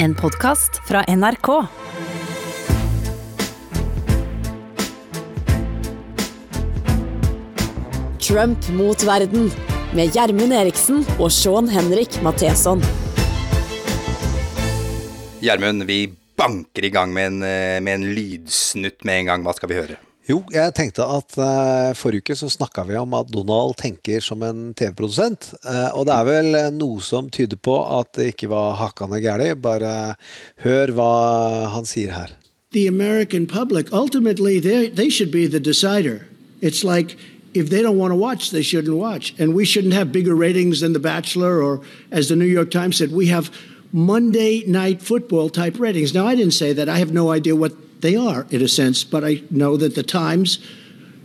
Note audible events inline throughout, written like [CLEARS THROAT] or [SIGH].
En podkast fra NRK. Trump mot verden med Gjermund Eriksen og Sean Henrik Matheson. Gjermund, vi banker i gang med en, eh, med en lydsnutt med en gang. Hva skal vi høre? Jo, jeg tenkte at uh, forrige uke så snakka vi om at Donald tenker som en TV-produsent. Uh, og det er vel noe som tyder på at det ikke var hakkande gæli. Bare hør hva han sier her. the American public, ultimately, they should be the decider. It's like if they don't want to watch, they shouldn't watch. And we shouldn't have bigger ratings than The Bachelor, or as the New York Times said, we have Monday night football type ratings. Now, I didn't say that. I have no idea what they are, in a sense, but I know that The Times.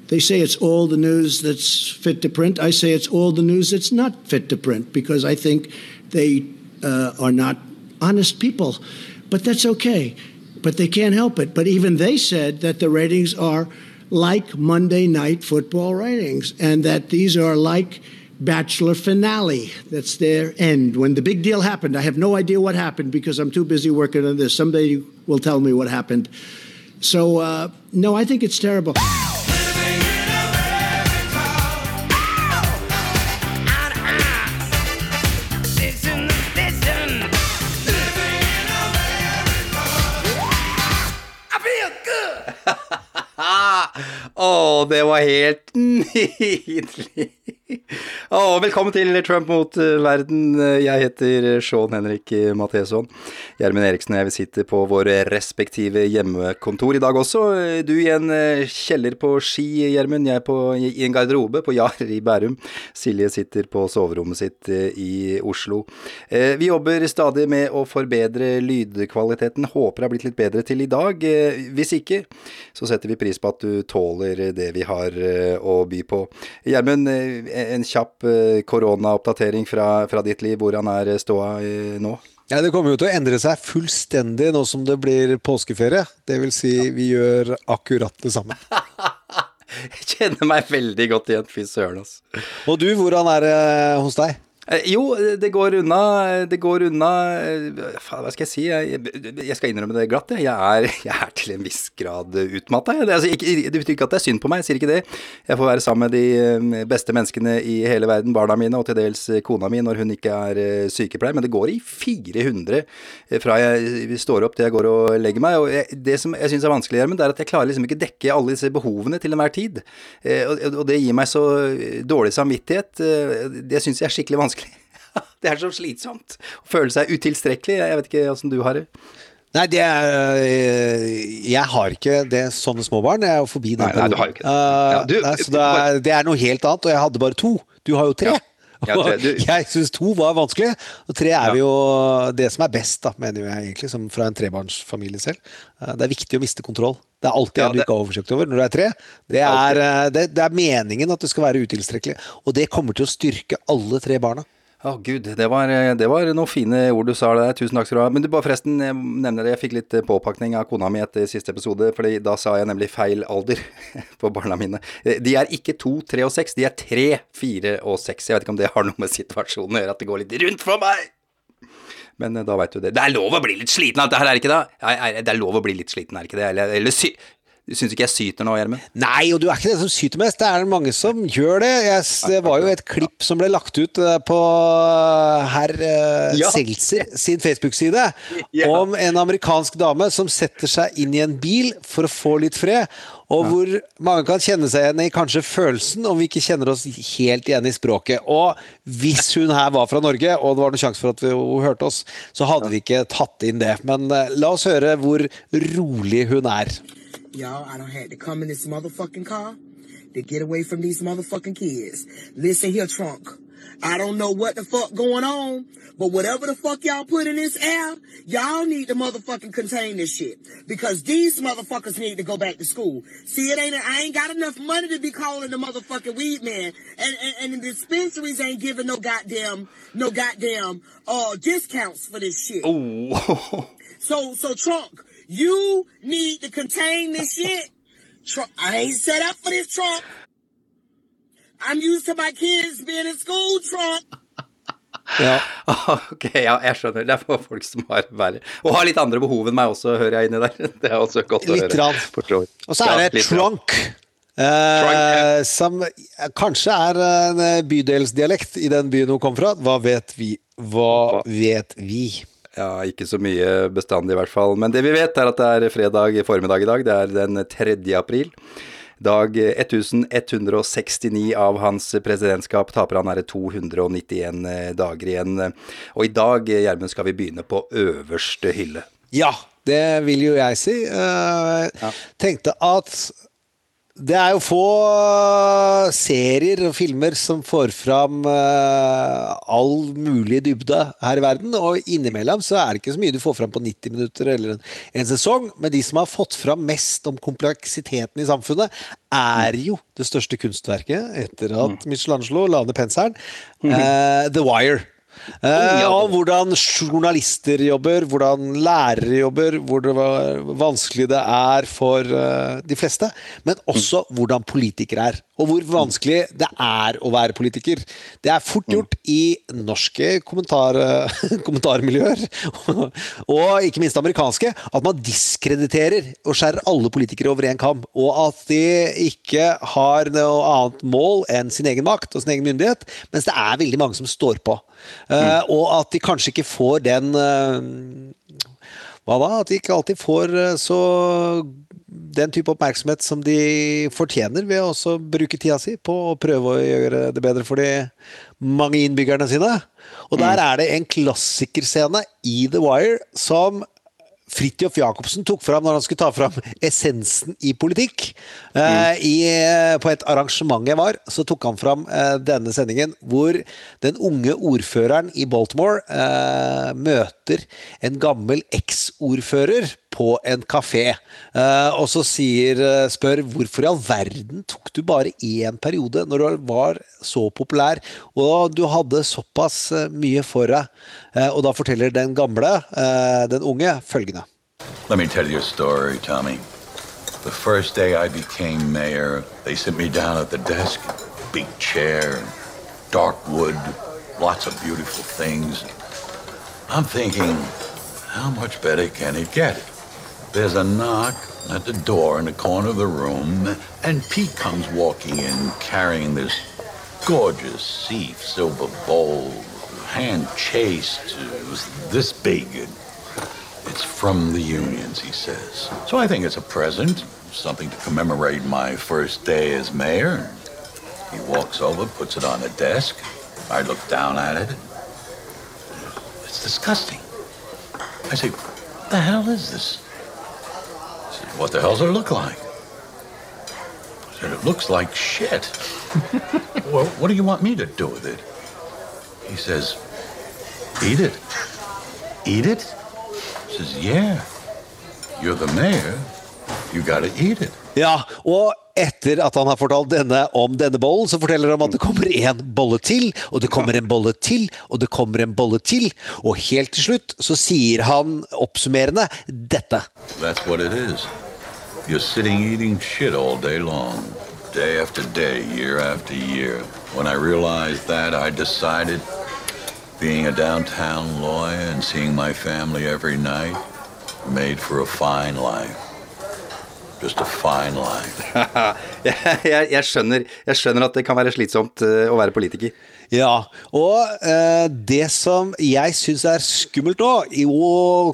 They say it's all the news that's fit to print. I say it's all the news that's not fit to print because I think they uh, are not honest people. But that's okay. But they can't help it. But even they said that the ratings are like Monday night football ratings and that these are like Bachelor finale. That's their end. When the big deal happened, I have no idea what happened because I'm too busy working on this. Somebody will tell me what happened. So, uh, no, I think it's terrible. [LAUGHS] [LAUGHS] Å, det var helt [LAUGHS] nydelig. Å, velkommen til Trump mot eh, verden. Jeg heter Sean Henrik Matheson. Gjermund Eriksen og jeg vil sitte på våre respektive hjemmekontor i dag også. Du i en eh, kjeller på Ski, Gjermund. Jeg på, i en garderobe på Jar i Bærum. Silje sitter på soverommet sitt eh, i Oslo. Vi jobber stadig med å forbedre lydkvaliteten. Håper det har blitt litt bedre til i dag. Hvis ikke, så setter vi pris på at du tåler det vi har å by på. Gjermund, en kjapp koronaoppdatering fra, fra ditt liv. Hvordan er ståa nå? Ja, Det kommer jo til å endre seg fullstendig nå som det blir påskeferie. Det vil si, vi gjør akkurat det samme. [LAUGHS] Jeg kjenner meg veldig godt igjen. Fy søren, altså. Og du, hvordan er det hos deg? Eh, jo, det går unna. Det går unna Faen, hva skal jeg si? Jeg, jeg skal innrømme det glatt, jeg. Er, [LAUGHS] jeg er til en viss grad utmatta. Det, altså, det betyr ikke at det er synd på meg, jeg sier ikke det. Jeg får være sammen med de beste menneskene i hele verden, barna mine, og til dels kona mi når hun ikke er sykepleier. Men det går i 400 fra jeg står opp til jeg går og legger meg. Og jeg, det som jeg syns er vanskelig, Gjermund, er at jeg klarer liksom ikke dekke alle disse behovene til enhver tid. Og, og det gir meg så dårlig samvittighet. Det syns jeg er skikkelig vanskelig. [LAUGHS] Det er så slitsomt å føle seg utilstrekkelig. Jeg vet ikke åssen du har det. Nei, det er Jeg har ikke det sånne små barn. Jeg er jo forbi den. Nei, nei, du har jo ikke det. Ja, du, nei, så det er, det er, noe helt annet. Og jeg hadde bare to. Du har jo tre. Ja. [LAUGHS] Ja, tre, du... Jeg syns to var vanskelig, og tre er jo det som er best, da, mener jeg egentlig, som fra en trebarnsfamilie selv. Det er viktig å miste kontroll. Det er alltid en du ikke har oversikt over når du er tre. Det er, det, det er meningen at du skal være utilstrekkelig, og det kommer til å styrke alle tre barna. Å oh, gud, det var, det var, noen fine ord du sa der. Tusen takk skal du ha. Men du bare forresten, jeg nevner det, jeg fikk litt påpakning av kona mi etter siste episode, fordi da sa jeg nemlig feil alder [LAUGHS] på barna mine. De er ikke to, tre og seks, de er tre, fire og seks. Jeg vet ikke om det har noe med situasjonen å gjøre, at det går litt rundt for meg. Men da veit du det. Det er lov å bli litt sliten av dette her, er det ikke det? Det er lov å bli litt sliten, er det ikke det? Eller, eller sy syns ikke jeg syter nå, Gjermund? Nei, og du er ikke den som syter mest. Det er mange som gjør det. Jeg, det var jo et klipp som ble lagt ut eh, på eh, herr uh, ja. Seltzer sin Facebook-side [LAUGHS] ja. om en amerikansk dame som setter seg inn i en bil for å få litt fred. Og hvor mange kan kjenne seg igjen i kanskje følelsen, om vi ikke kjenner oss helt igjen i språket. Og hvis hun her var fra Norge, og det var noen sjanse for at hun hørte oss, så hadde vi ikke tatt inn det. Men la oss høre hvor rolig hun er. Y'all, I don't had to come in this motherfucking car to get away from these motherfucking kids. Listen here, trunk. I don't know what the fuck going on, but whatever the fuck y'all put in this air, y'all need to motherfucking contain this shit. Because these motherfuckers need to go back to school. See, it ain't, I ain't got enough money to be calling the motherfucking weed man. And, and, and the dispensaries ain't giving no goddamn, no goddamn, uh, discounts for this shit. Oh. [LAUGHS] so, so trunk, you need to contain this shit. I ain't set up for this, Trump. I'm used to my kids being in school, Trump. [LAUGHS] Ja. ok, ja, jeg skjønner. Det er for folk som har verre Og har litt andre behov enn meg også, hører jeg inni der. [LAUGHS] Det er også godt å litt høre. Og så er det ja, trunk. Eh, som kanskje er en bydelsdialekt i den byen hun kom fra. Hva vet vi? Hva vet vi? Ja, ikke så mye bestandig i hvert fall. Men det vi vet, er at det er fredag formiddag i dag. Det er den 3. april. Dag 1169 av hans presidentskap taper han er det 291 dager igjen. Og i dag, Gjermund, skal vi begynne på øverste hylle. Ja, det vil jo jeg si. Uh, ja. Tenkte at det er jo få serier og filmer som får fram uh, all mulig dybde her i verden, og innimellom så er det ikke så mye du får fram på 90 minutter eller en, en sesong, men de som har fått fram mest om kompleksiteten i samfunnet, er jo det største kunstverket etter at mm. Michelangelo la ned penselen, uh, [LAUGHS] The Wire. Eh, og hvordan journalister jobber, hvordan lærere jobber, hvor vanskelig det er for uh, de fleste. Men også mm. hvordan politikere er, og hvor vanskelig det er å være politiker. Det er fort mm. gjort i norske kommentar, [LAUGHS] kommentarmiljøer, [LAUGHS] og ikke minst amerikanske, at man diskrediterer og skjærer alle politikere over én kam. Og at de ikke har noe annet mål enn sin egen makt og sin egen myndighet, mens det er veldig mange som står på. Mm. Og at de kanskje ikke får den eh, Hva da? At de ikke alltid får eh, så den type oppmerksomhet som de fortjener, ved å bruke tida si på å prøve å gjøre det bedre for de mange innbyggerne sine. Og der mm. er det en klassikerscene i The Wire som Fridtjof Jacobsen tok fram når han skulle ta fram essensen i politikk. Mm. Uh, i, eh, på et arrangement jeg var, så tok han fram uh, denne sendingen hvor den unge ordføreren i Baltimore uh, møter en gammel eksordfører på en kafé. og så sier, spør hvorfor i all verden tok du bare én periode når du var så populær og du hadde såpass mye for deg. og da forteller den gamle, den unge, følgende. Let me tell you a story, Tommy. The first day I became mayor, they sit me down at the desk, big chair, dark wood, lots of beautiful things. I'm thinking, how much better can it get? There's a knock at the door in the corner of the room, and Pete comes walking in carrying this gorgeous Seif silver bowl, hand chased. It was this big. It's from the unions, he says. So I think it's a present, something to commemorate my first day as mayor. He walks over, puts it on the desk. I look down at it. It's disgusting. I say, what the hell is this? What the hell does it look like? I said, it looks like shit. [LAUGHS] well, what do you want me to do with it? He says, eat it. Eat it? says, yeah, you're the mayor. You gotta eat it. Ja, og etter at han har fortalt denne om denne bollen, så forteller han at det kommer en bolle til, og det kommer en bolle til, og det kommer en bolle til. Og helt til slutt så sier han oppsummerende dette. That's what it is. You're sitting eating shit all day long. Day after day, year after year. When I realized that, I decided Being a downtown lawyer and seeing my family every night made for a fine life. Just a fine life. [LAUGHS] jeg, jeg, skjønner, jeg skjønner at det kan være slitsomt eh, å være politiker. Ja, og eh, det som jeg syns er skummelt òg,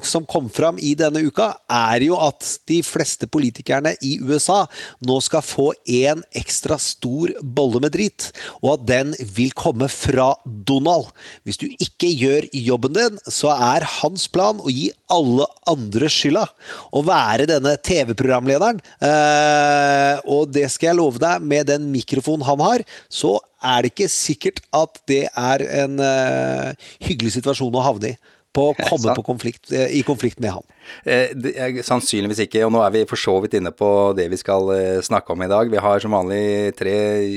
som kom fram i denne uka, er jo at de fleste politikerne i USA nå skal få en ekstra stor bolle med drit, og at den vil komme fra Donald. Hvis du ikke gjør jobben din, så er hans plan å gi alle andre skylda. Å være denne TV-programlederen. Eh, og det skal jeg love deg, med den mikrofonen han har, så er det ikke sikkert at det er en uh, hyggelig situasjon å havne i. På å komme på konflikt, uh, i konflikt med han. Eh, sannsynligvis ikke, og nå er vi for så vidt inne på det vi skal uh, snakke om i dag. Vi har som vanlig tre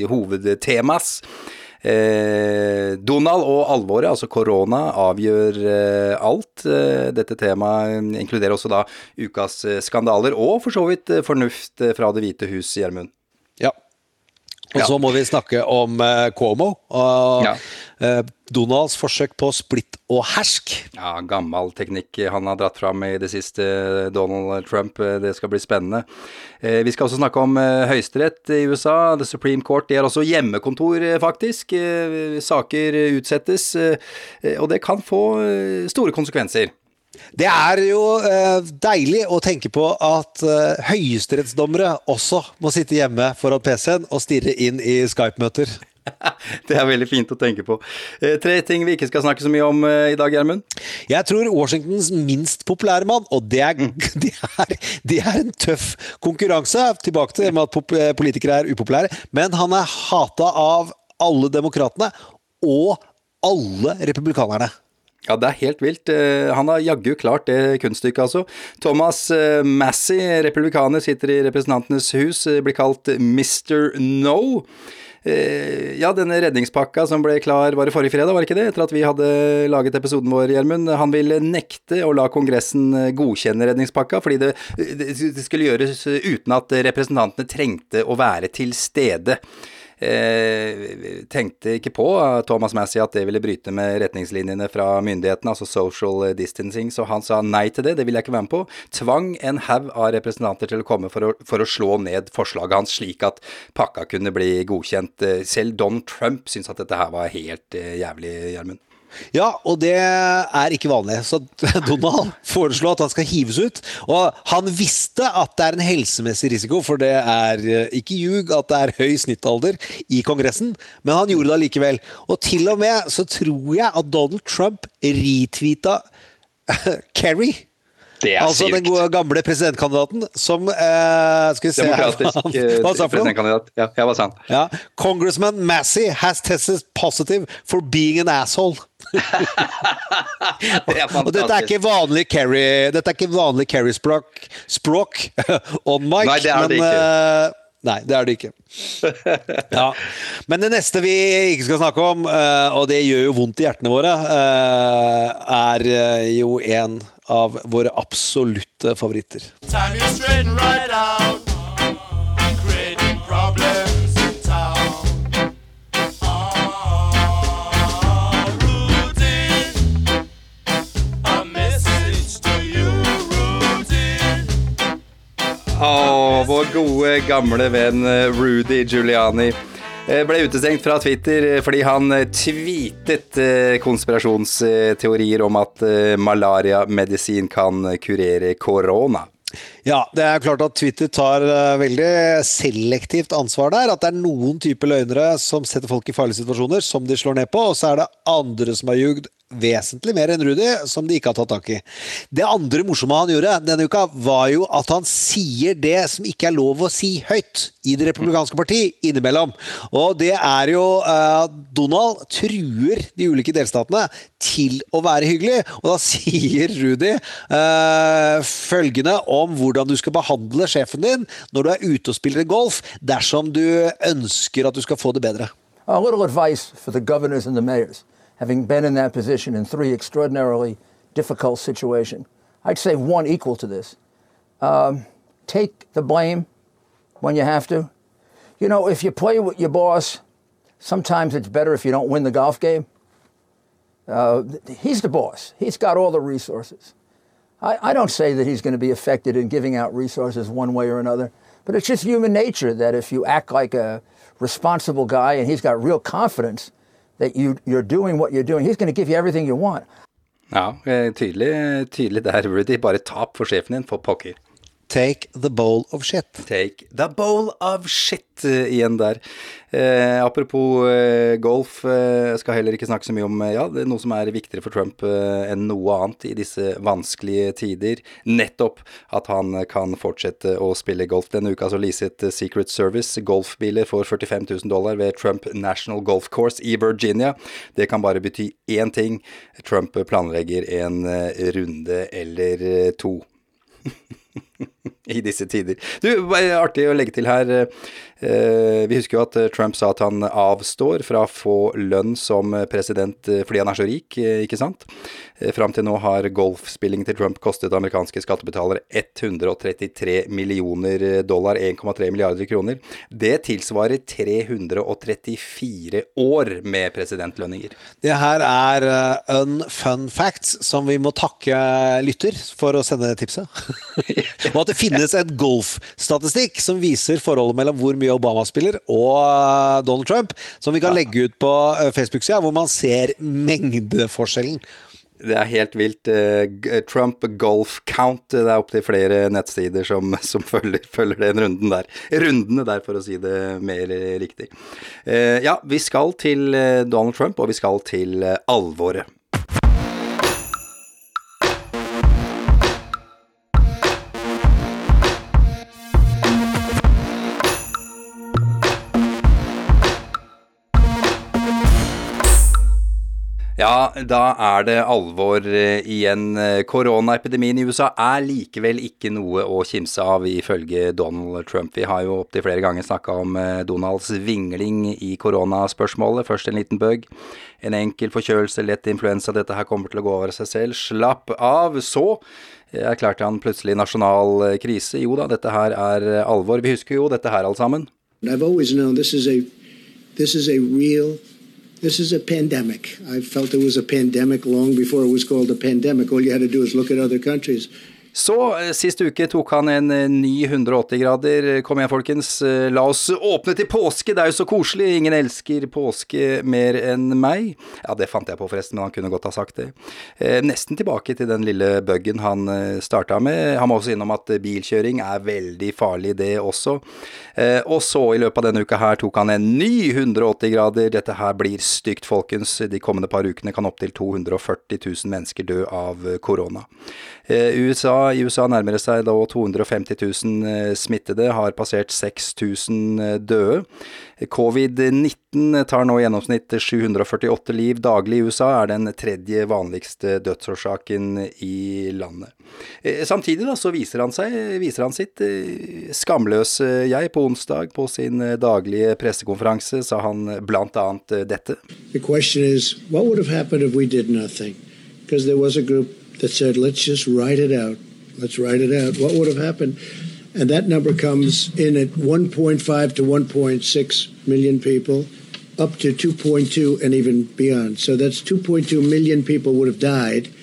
hovedtemas. Eh, Donald og alvoret, altså korona, avgjør eh, alt. Eh, dette temaet inkluderer også da ukas skandaler, og for så vidt fornuft fra Det hvite hus, Gjermund. Og så må vi snakke om uh, Cuomo og uh, Donalds forsøk på splitt og hersk. Ja, gammel teknikk han har dratt fram i det siste, Donald Trump. Det skal bli spennende. Vi skal også snakke om Høyesterett i USA. The Supreme Court. De har også hjemmekontor, faktisk. Saker utsettes. Og det kan få store konsekvenser. Det er jo eh, deilig å tenke på at eh, høyesterettsdommere også må sitte hjemme foran PC-en og stirre inn i Skype-møter. [LAUGHS] Det er veldig fint å tenke på. Eh, tre ting vi ikke skal snakke så mye om i dag, Gjermund? Jeg tror Washingtons minst populære mann, og det er, mm. [LAUGHS] det, er, det er, en tøff konkurranse. Tilbake til at politikere er upopulære. Men han er hata av alle demokratene og alle republikanerne. Ja, det er helt vilt. Eh, han har jaggu klart det kunststykket, altså. Thomas eh, Massey, republikaner, sitter i Representantenes hus, eh, blir kalt Mr. No. Ja, denne redningspakka som ble klar, var det forrige fredag, var det ikke det? Etter at vi hadde laget episoden vår, Gjermund. Han ville nekte å la Kongressen godkjenne redningspakka, fordi det, det skulle gjøres uten at representantene trengte å være til stede. Eh, tenkte ikke på, Thomas Massey, at det ville bryte med retningslinjene fra myndighetene, altså social distancing, så han sa nei til det, det vil jeg ikke være med på. Tvang en haug av representanter til å komme for å, for å, slå ned forslaget hans, slik at pakka kunne bli godkjent. Selv Don Trump syntes at dette her var helt eh, jævlig, Gjermund. Ja, og det er ikke vanlig. Så [LAUGHS] Donald foreslo at han skal hives ut. Og han visste at det er en helsemessig risiko, for det er eh, ikke ljug at det er høy snittalder i Kongressen, men han gjorde det allikevel. Og til og med så tror jeg at Donald Trump retweeta [LAUGHS] Kerry altså sykt. den gode, gamle presidentkandidaten som eh, Skal vi se Demokratisk [LAUGHS] hva sa presidentkandidat. Ja, ja, hva sa han? Ja. Congressman Massey has tested positive for being an asshole. [LAUGHS] og dette er ikke vanlig Kerry Dette er ikke vanlig Kerry-språk språk, [LAUGHS] on mic, Nei, det er men det ikke. Uh, Nei, det er det ikke. Ja. Men det neste vi ikke skal snakke om, uh, og det gjør jo vondt i hjertene våre, uh, er jo en av våre absolutte favoritter. Å, vår gode, gamle venn eh, Rudy Giuliani. Eh, ble utestengt fra Twitter eh, fordi han eh, tweetet konspirasjonsteorier om at malariamedisin kan kurere korona. Ja, det er klart at Twitter tar veldig selektivt ansvar der. At det er noen typer løgnere som setter folk i farlige situasjoner, som de slår ned på, og så er det andre som har ljugd vesentlig mer enn Rudi, som de ikke har tatt tak i. Det andre morsomme han gjorde denne uka, var jo at han sier det som ikke er lov å si høyt i Det republikanske parti innimellom. Og det er jo uh, Donald truer de ulike delstatene til å være hyggelig, og da [LAUGHS] sier Rudi uh, følgende om hvordan du skal behandle sjefen din når du er ute og spiller golf, dersom du ønsker at du skal få det bedre. A little advice for the governors and the mayors. Having been in that position in three extraordinarily difficult situations. I'd say one equal to this. Um, take the blame when you have to. You know, if you play with your boss, sometimes it's better if you don't win the golf game. Uh, he's the boss. He's got all the resources. I, I don't say that he's going to be affected in giving out resources one way or another, but it's just human nature that if you act like a responsible guy and he's got real confidence – that you, you're doing what you're doing. He's going to give you everything you want. Ja, eh, tydelig, tydelig der, Rudy. Bare tap for sjefen din, for pokker. Take the bowl of shit. Take the bowl of shit uh, igjen der. Eh, apropos eh, golf, eh, skal heller ikke snakke så mye om eh, ja, noe som er viktigere for Trump eh, enn noe annet i disse vanskelige tider. Nettopp at han kan fortsette å spille golf. Denne uka så leaset Secret Service golfbiler for 45 000 dollar ved Trump National Golf Course i Virginia. Det kan bare bety én ting. Trump planlegger en runde eller to. [LAUGHS] [LAUGHS] I disse tider. Du, artig å legge til her. Eh, vi husker jo at Trump sa at han avstår fra å få lønn som president fordi han er så rik, ikke sant? Fram til nå har golfspillingen til Trump kostet amerikanske skattebetalere 133 millioner dollar, 1,3 milliarder kroner. Det tilsvarer 334 år med presidentlønninger. Det her er unfun facts som vi må takke lytter for å sende tipset. [LAUGHS] og at det finnes en golfstatistikk som viser forholdet mellom hvor mye Obama spiller og Donald Trump, som vi kan legge ut på Facebook-sida, hvor man ser mengdeforskjellen. Det er helt vilt. Trump Golf Count. Det er opptil flere nettsider som, [LAUGHS] som følger, følger, den runden der. Rundene der, for å si det mer riktig. Ja, vi skal til Donald Trump, og vi skal til alvoret. Ja, da er det alvor igjen. Koronaepidemien i USA er likevel ikke noe å kimse av, ifølge Donald Trump. Vi har jo opptil flere ganger snakka om Donalds vingling i koronaspørsmålet. Først en liten bug, en enkel forkjølelse, lett influensa. Dette her kommer til å gå over seg selv. Slapp av. Så erklærte han plutselig nasjonal krise. Jo da, dette her er alvor. Vi husker jo dette her, alle sammen. I've always known this is a, this is a This is a pandemic. I felt it was a pandemic long before it was called a pandemic. All you had to do is look at other countries. Så sist uke tok han en ny 180 grader. Kom igjen, folkens. La oss åpne til påske, det er jo så koselig. Ingen elsker påske mer enn meg. Ja, det fant jeg på forresten, men han kunne godt ha sagt det. Nesten tilbake til den lille buggen han starta med. Han må også innom at bilkjøring er veldig farlig, det også. Og så, i løpet av denne uka her, tok han en ny 180 grader. Dette her blir stygt, folkens. De kommende par ukene kan opptil 240 000 mennesker dø av korona. USA, I USA nærmer det seg da 250 000 smittede, har passert 6000 døde. Covid-19 tar nå i gjennomsnitt 748 liv daglig i USA, er den tredje vanligste dødsårsaken i landet. Samtidig da, så viser han, seg, viser han sitt skamløse jeg. På onsdag på sin daglige pressekonferanse sa han annet dette. Is, that said, let's just write it out. Let's write it out. What would have happened? And that number comes in at 1.5 to 1.6 million people, up to 2.2 and even beyond. So that's 2.2 million people would have died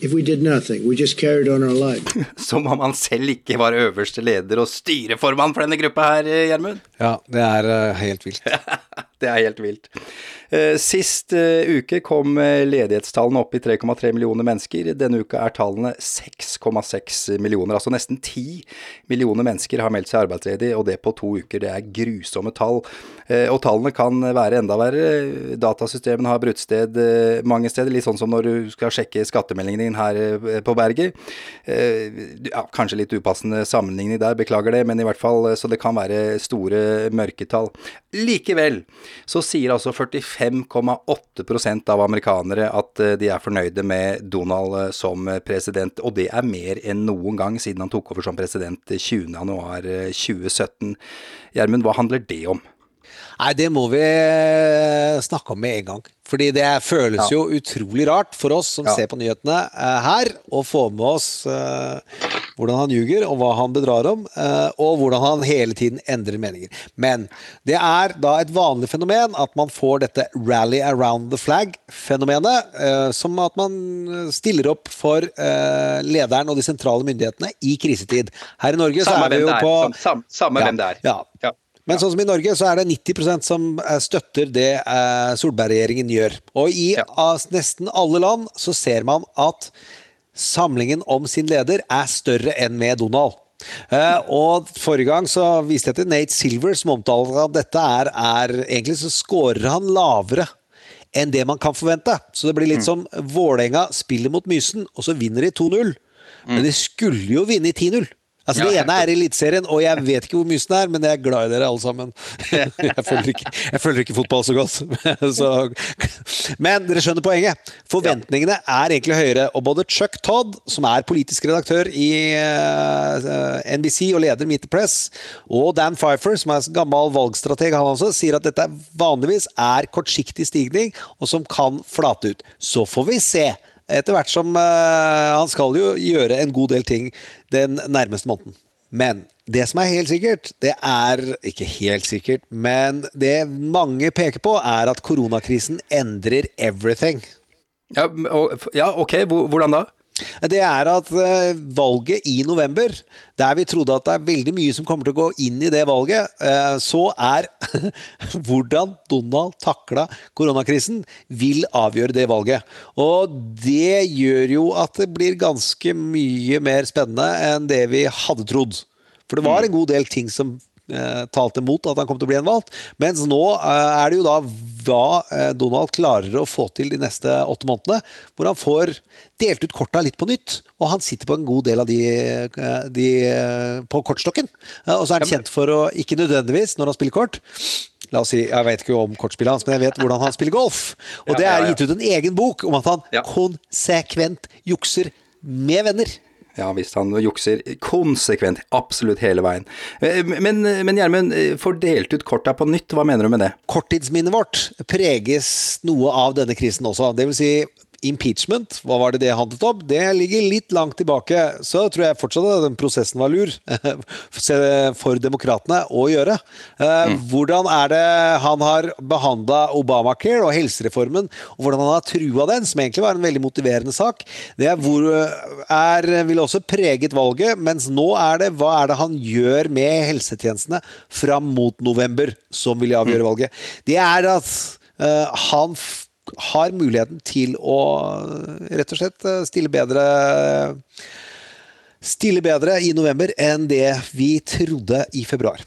if we did nothing. We just carried on our life. [LAUGHS] Som om han selv ikke var øverste leder og styreformann for denne gruppa her, Gjermund. Ja, det er helt vilt. [LAUGHS] det er helt vilt. Sist uke kom ledighetstallene opp i 3,3 millioner mennesker. Denne uka er tallene 6,6 millioner. Altså nesten 10 millioner mennesker har meldt seg arbeidsledig, og det på to uker. Det er grusomme tall. Og tallene kan være enda verre. Datasystemene har bruttsted mange steder, litt sånn som når du skal sjekke skattemeldingen din her på berget. Ja, kanskje litt upassende sammenligning der, beklager det, men i hvert fall så det kan være store mørketall. Likevel så sier altså 45,8% av amerikanere at de er fornøyde med Donald som president, og det er mer enn noen gang siden han tok over som president 20.1.2017. Gjermund, hva handler det om? Nei, det må vi snakke om med en gang. Fordi det føles ja. jo utrolig rart for oss som ja. ser på nyhetene uh, her, å få med oss uh, hvordan han ljuger, og hva han bedrar om, uh, og hvordan han hele tiden endrer meninger. Men det er da et vanlig fenomen at man får dette rally around the flag-fenomenet, som at man stiller opp for lederen og de sentrale myndighetene i krisetid. Her i Norge samme så er vi jo på Samme, samme ja, hvem det er. Ja. Men sånn som i Norge, så er det 90% som støtter det Solberg-regjeringen gjør. Og i nesten alle land så ser man at samlingen om sin leder er større enn med Donald. Uh, og Forrige gang så viste jeg til Nate Silver, som omtaler at dette er, er Egentlig så scorer han lavere enn det man kan forvente. Så det blir litt mm. som Vålerenga spiller mot Mysen, og så vinner de 2-0. Mm. Men de skulle jo vinne i 10-0. Altså Det ene er Eliteserien, og jeg vet ikke hvor mye den er, men jeg er glad i dere alle sammen. [LAUGHS] Jeg følger ikke, jeg følger ikke fotball så godt. [LAUGHS] Så. Men dere skjønner poenget. Forventningene er egentlig høyere. Og både Chuck Todd, som er politisk redaktør i eh, NBC og leder Meet the Press, og Dan Pfeiffer, som er gammel valgstrateg, han også, sier at dette vanligvis er kortsiktig stigning, og som kan flate ut. Så får vi se etter hvert som uh, Han skal jo gjøre en god del ting den nærmeste måneden. Men det som er helt sikkert, det er Ikke helt sikkert, men det mange peker på, er at koronakrisen endrer everything. Ja, ja ok. Hvordan da? Det er at eh, valget i november, der vi trodde at det er veldig mye som kommer til å gå inn i det valget, eh, så er [LAUGHS] hvordan Donald takla koronakrisen, vil avgjøre det valget. Og det gjør jo at det blir ganske mye mer spennende enn det vi hadde trodd. For det var en god del ting som talte mot at han kom til å bli gjenvalgt. Mens nå eh, er det jo da hva eh, Donald klarer å få til de neste åtte månedene. Hvor han får delt ut korta litt på nytt, og han sitter på en god del av de, de på kortstokken. Og så er han kjent for å, ikke nødvendigvis når han spiller kort, La oss si, Jeg vet ikke om kortspillet hans, men jeg vet hvordan han spiller golf. Og det er gitt ut en egen bok om at han konsekvent jukser med venner. Ja visst, han jukser konsekvent, absolutt hele veien. Eh, men, men Gjermund, eh, får delt ut korta på nytt, hva mener du med det? Korttidsminnet vårt preges noe av denne krisen også. Det vil si, impeachment, hva var det det handlet om? Det ligger litt langt tilbake. Så tror jeg fortsatt at den prosessen var lur [LAUGHS] for demokratene å gjøre. Eh, mm. Hvordan er det han har behandla Obamacare og helsereformen, og hvordan han har trua den, som egentlig var en veldig motiverende sak, det er hvor er, vil også preget valget, mens nå er det hva er det han gjør med helsetjenestene fram mot november, som vil avgjøre mm. valget. Det er at uh, han har muligheten til å rett og slett eh, stille bedre Stille bedre i november enn det vi trodde i februar.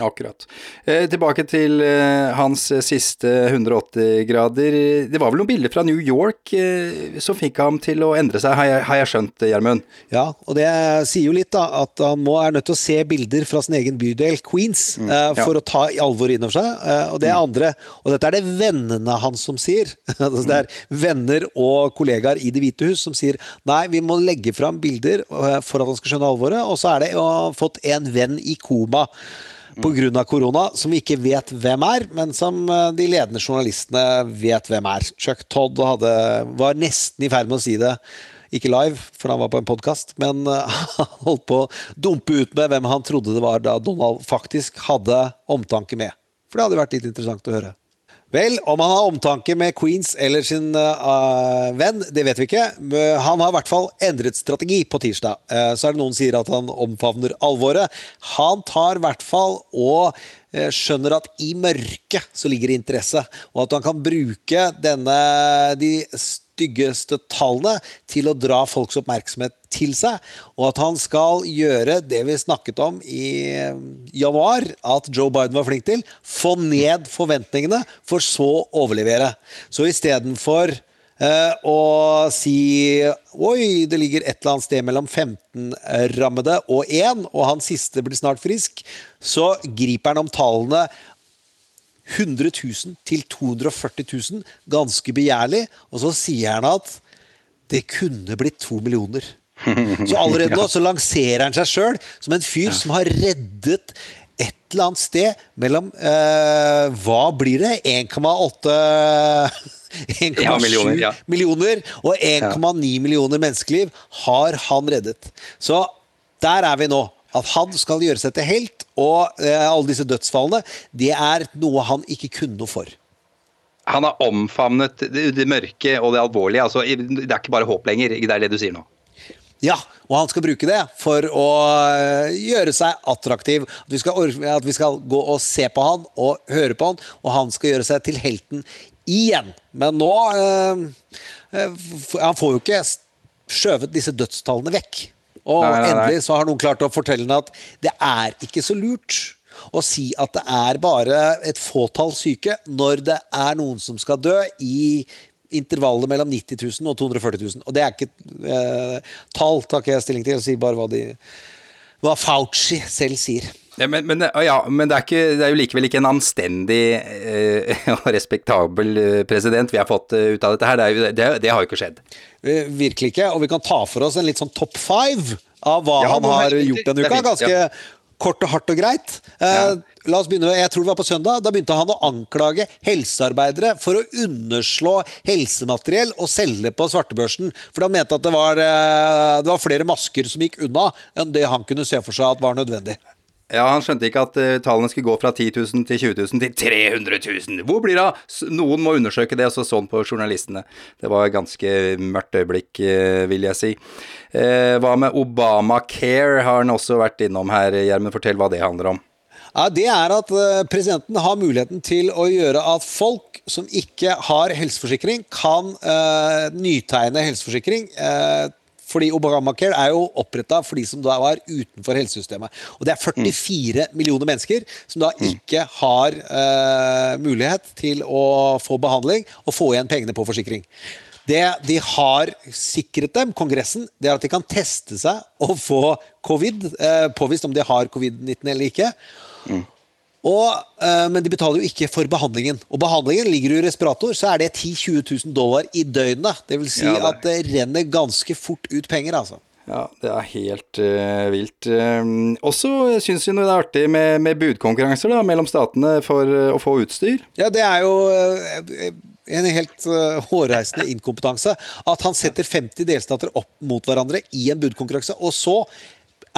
Akkurat. Eh, tilbake til eh, hans siste 180 grader. Det var vel noen bilder fra New York eh, som fikk ham til å endre seg, har jeg, har jeg skjønt, Gjermund? Ja, og det sier jo litt, da, at han må er nødt til å se bilder fra sin egen bydel, Queens, mm, ja. for å ta alvor innover seg. og det er mm. andre, og dette er det vennene hans som sier. [LAUGHS] Altså, det er venner og kollegaer i Det hvite hus som sier nei, vi må legge fram bilder for at han skal skjønne alvoret, og så er det å ha fått en venn i koma pga. korona, som vi ikke vet hvem er, men som eh, de ledende journalistene vet hvem er. Chuck Todd hadde, var nesten i ferd med å si det. Ikke live, for han var på en podkast, men eh, [LAUGHS] han holdt på å dumpe ut med hvem han trodde det var da Donald faktisk hadde omtanke med. For det hadde vært litt interessant å høre. Vel, om han har omtanke med Queens eller sin uh, venn, det vet vi ikke. Han har i hvert fall endret strategi på tirsdag. Uh, så er det noen som sier at han omfavner alvoret. Han tar i hvert fall og uh, skjønner at i mørket så ligger interesse, og at han kan bruke denne de styggeste tallene til å dra folks oppmerksomhet til seg, og at han skal gjøre det vi snakket om i eh, januar, at Joe Biden var flink til, få ned forventningene, for så å overlevere. Så istedenfor eh, å si oi, det ligger et eller annet sted mellom 15-rammede og 1, og han siste blir snart frisk, så griper han om tallene 100 000 til 240 000, ganske begjærlig. Og så sier han at det kunne blitt to millioner. Så allerede [LAUGHS] nå så lanserer han seg sjøl som en fyr som har reddet et eller annet sted mellom eh, Hva blir det? 1,8 1,7 [LAUGHS] ja, millioner, ja. millioner, og 1,9 millioner menneskeliv har han reddet. Så der er vi nå. At han skal gjøre seg til helt, og eh, alle disse dødsfallene, det er noe han ikke kunne noe for. Han har omfavnet det, det mørke og det alvorlige. Altså, det er ikke bare håp lenger. Det er det du sier nå. Ja, og han skal bruke det for å eh, gjøre seg attraktiv. At vi, skal, at vi skal gå og se på han og høre på han, og han skal gjøre seg til helten igjen. Men nå øh, Han får jo ikke skjøvet disse dødstallene vekk. Og nei, nei, nei. endelig så har noen klart å fortelle henne at det er ikke så lurt å si at det er bare et fåtall syke når det er noen som skal dø i intervallet mellom 90 000 og 240 000. Og det er ikke eh, tall, tar ikke jeg stilling til. Jeg sier bare hva de hva Fauci selv sier. Ja, men, men, ja, men det, er ikke, det, er jo likevel ikke en anstendig eh, [LAUGHS] og respektabel eh, president vi har fått eh, ut av dette her. Det, jo, det, det, har jo ikke skjedd. Virkelig ikke. Og vi kan ta for oss en litt sånn top five av hva ja, han har gjort denne uka. Ganske ja. kort og hardt og greit. Eh, la oss begynne, jeg tror det var på søndag. Da begynte han å anklage helsearbeidere for å underslå helsemateriell og selge på svartebørsen. For han mente at det var, det var flere masker som gikk unna, enn det han kunne se for seg at var nødvendig. Ja, Han skjønte ikke at uh, tallene skulle gå fra 10 000 til 20 000 til 300 000. Hvor blir det av? Noen må undersøke det, og så sånn på journalistene. Det var et ganske mørkt øyeblikk, uh, vil jeg si. Uh, hva med Obamacare har han også vært innom her, Gjermund. Fortell hva det handler om. Ja, Det er at presidenten har muligheten til å gjøre at folk som ikke har helseforsikring, kan nytegne helseforsikring fordi Obamacare er jo oppretta for de som da var utenfor helsesystemet. Og det er 44 mm. millioner mennesker som da mm. ikke har uh, mulighet til å få behandling og få igjen pengene på forsikring. Det de har sikret dem, Kongressen, det er at de kan teste seg og få covid, uh, påvist om de har covid-19 eller ikke. Mm. Og, uh, men de betaler jo ikke for behandlingen. Og behandlingen ligger jo i respirator, så er det 10 000-20 000 dollar i døgnet. Det vil si ja, det. at det renner ganske fort ut penger, altså. Ja, det er helt uh, vilt. Um, også syns vi det er artig med, med budkonkurranser da, mellom statene for uh, å få utstyr. Ja, det er jo uh, en helt hårreisende inkompetanse. At han setter 50 delstater opp mot hverandre i en budkonkurranse, og så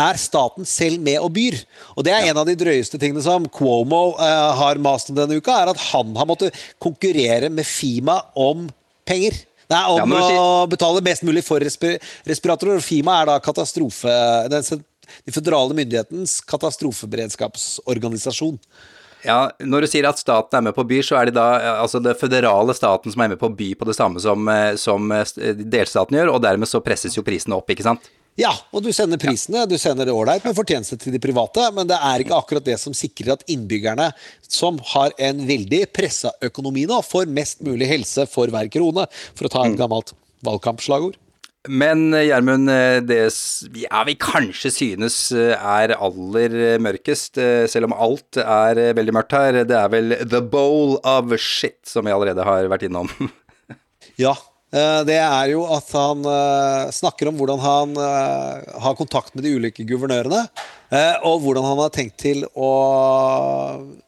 er staten selv med og byr. Og det er en av de drøyeste tingene som Cuomo uh, har mast om denne uka, er at han har måttet konkurrere med Fima om penger. Nei, om ja, si... å betale mest mulig for respir respiratorer. Fima er da katastrofe... Den, de føderale myndighetens katastrofeberedskapsorganisasjon. Ja, Når du sier at staten er med på by, så er det da altså det føderale staten som er med på by på det samme som, eh, som eh, delstaten gjør, og dermed så presses jo prisene opp, ikke sant? Ja, og du sender prisene, du sender det ålreit med fortjeneste til de private, men det er ikke akkurat det som sikrer at innbyggerne, som har en veldig pressa økonomi nå, får mest mulig helse for hver krone, for å ta et mm. gammelt valgkampslagord. Men Gjermund, det ja, vi kanskje synes er aller mørkest, selv om alt er veldig mørkt her, det er vel the bowl of shit som vi allerede har vært innom. [LAUGHS] ja, Eh, det er jo at han uh, snakker om hvordan han uh, har kontakt med de ulike guvernørene. Og hvordan han har tenkt til å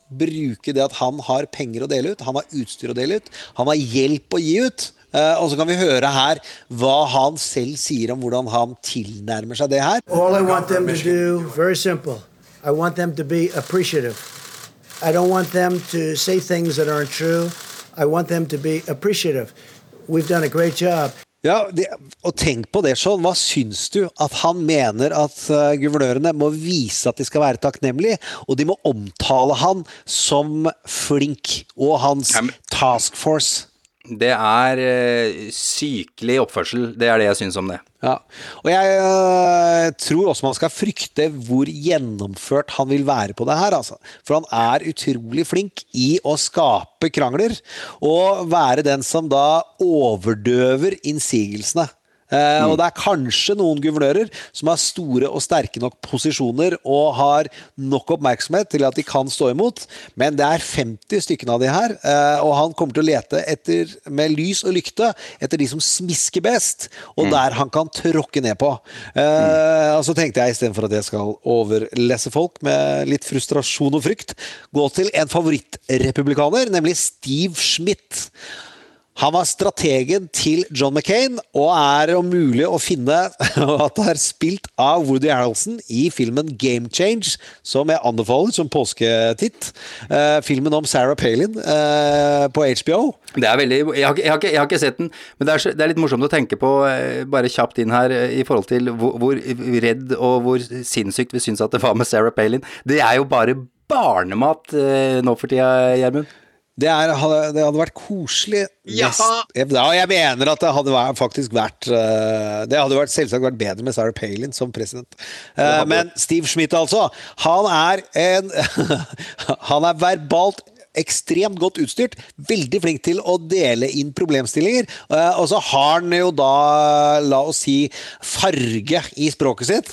bruke det at han har penger å dele ut, han har utstyr å dele ut, han har hjelp å gi ut. og så kan vi høre her hva han selv sier om hvordan han tilnærmer seg det her. All I want them to do, very simple. I want them to be appreciative. I don't want them to say things that aren't true. I want them to be appreciative. We've done a great job. Ja, det, og tenk på det, Sean. Hva syns du at han mener at uh, guvernørene må vise at de skal være takknemlige, og de må omtale han som flink og hans task force? Det er uh, sykelig oppførsel. Det er det jeg syns om det. Ja, og jeg uh, tror også man skal frykte hvor gjennomført han vil være på det her. Altså. For han er utrolig flink i å skape krangler, og være den som da overdøver innsigelsene. Eh, og det er kanskje noen guvernører som har store og sterke nok posisjoner og har nok oppmerksomhet til at de kan stå imot, men det er 50 stykker av de her, eh, og han kommer til å lete etter, med lys og lykte etter de som smisker best, og mm. der han kan tråkke ned på. Mm. og så tenkte jeg istedenfor at jeg skal overlesse folk med litt frustrasjon og frykt, gå til en favorittrepublikaner, nemlig Steve Schmidt. Han var strategen til John McCain, og er om mulig å finne [LAUGHS] at det er spilt av Woody Harrelson i filmen Game Change, som jeg anbefaler som påsketitt. Uh, filmen om Sarah Palin uh, på HBO. Det er veldig, jeg har, jeg, har ikke, jeg har, ikke, sett den, men det er, det er, litt morsomt å tenke på, uh, bare kjapt inn her, i forhold til hvor, hvor redd og hvor sinnssykt vi syns at det var med Sarah Palin. Det er jo bare barnemat nå for tida, Gjermund. Det, er, det, hadde vært koselig ja. ja. Jeg mener at det hadde vært, faktisk vært eh, Det hadde vært, selvsagt vært bedre med Sarah Palin som president. Eh, men Steve Schmidt, altså. Han er en [LAUGHS] Han er verbalt ekstremt godt utstyrt, veldig flink til å dele inn problemstillinger. Eh, og så har han jo da, la oss si, farge i språket sitt,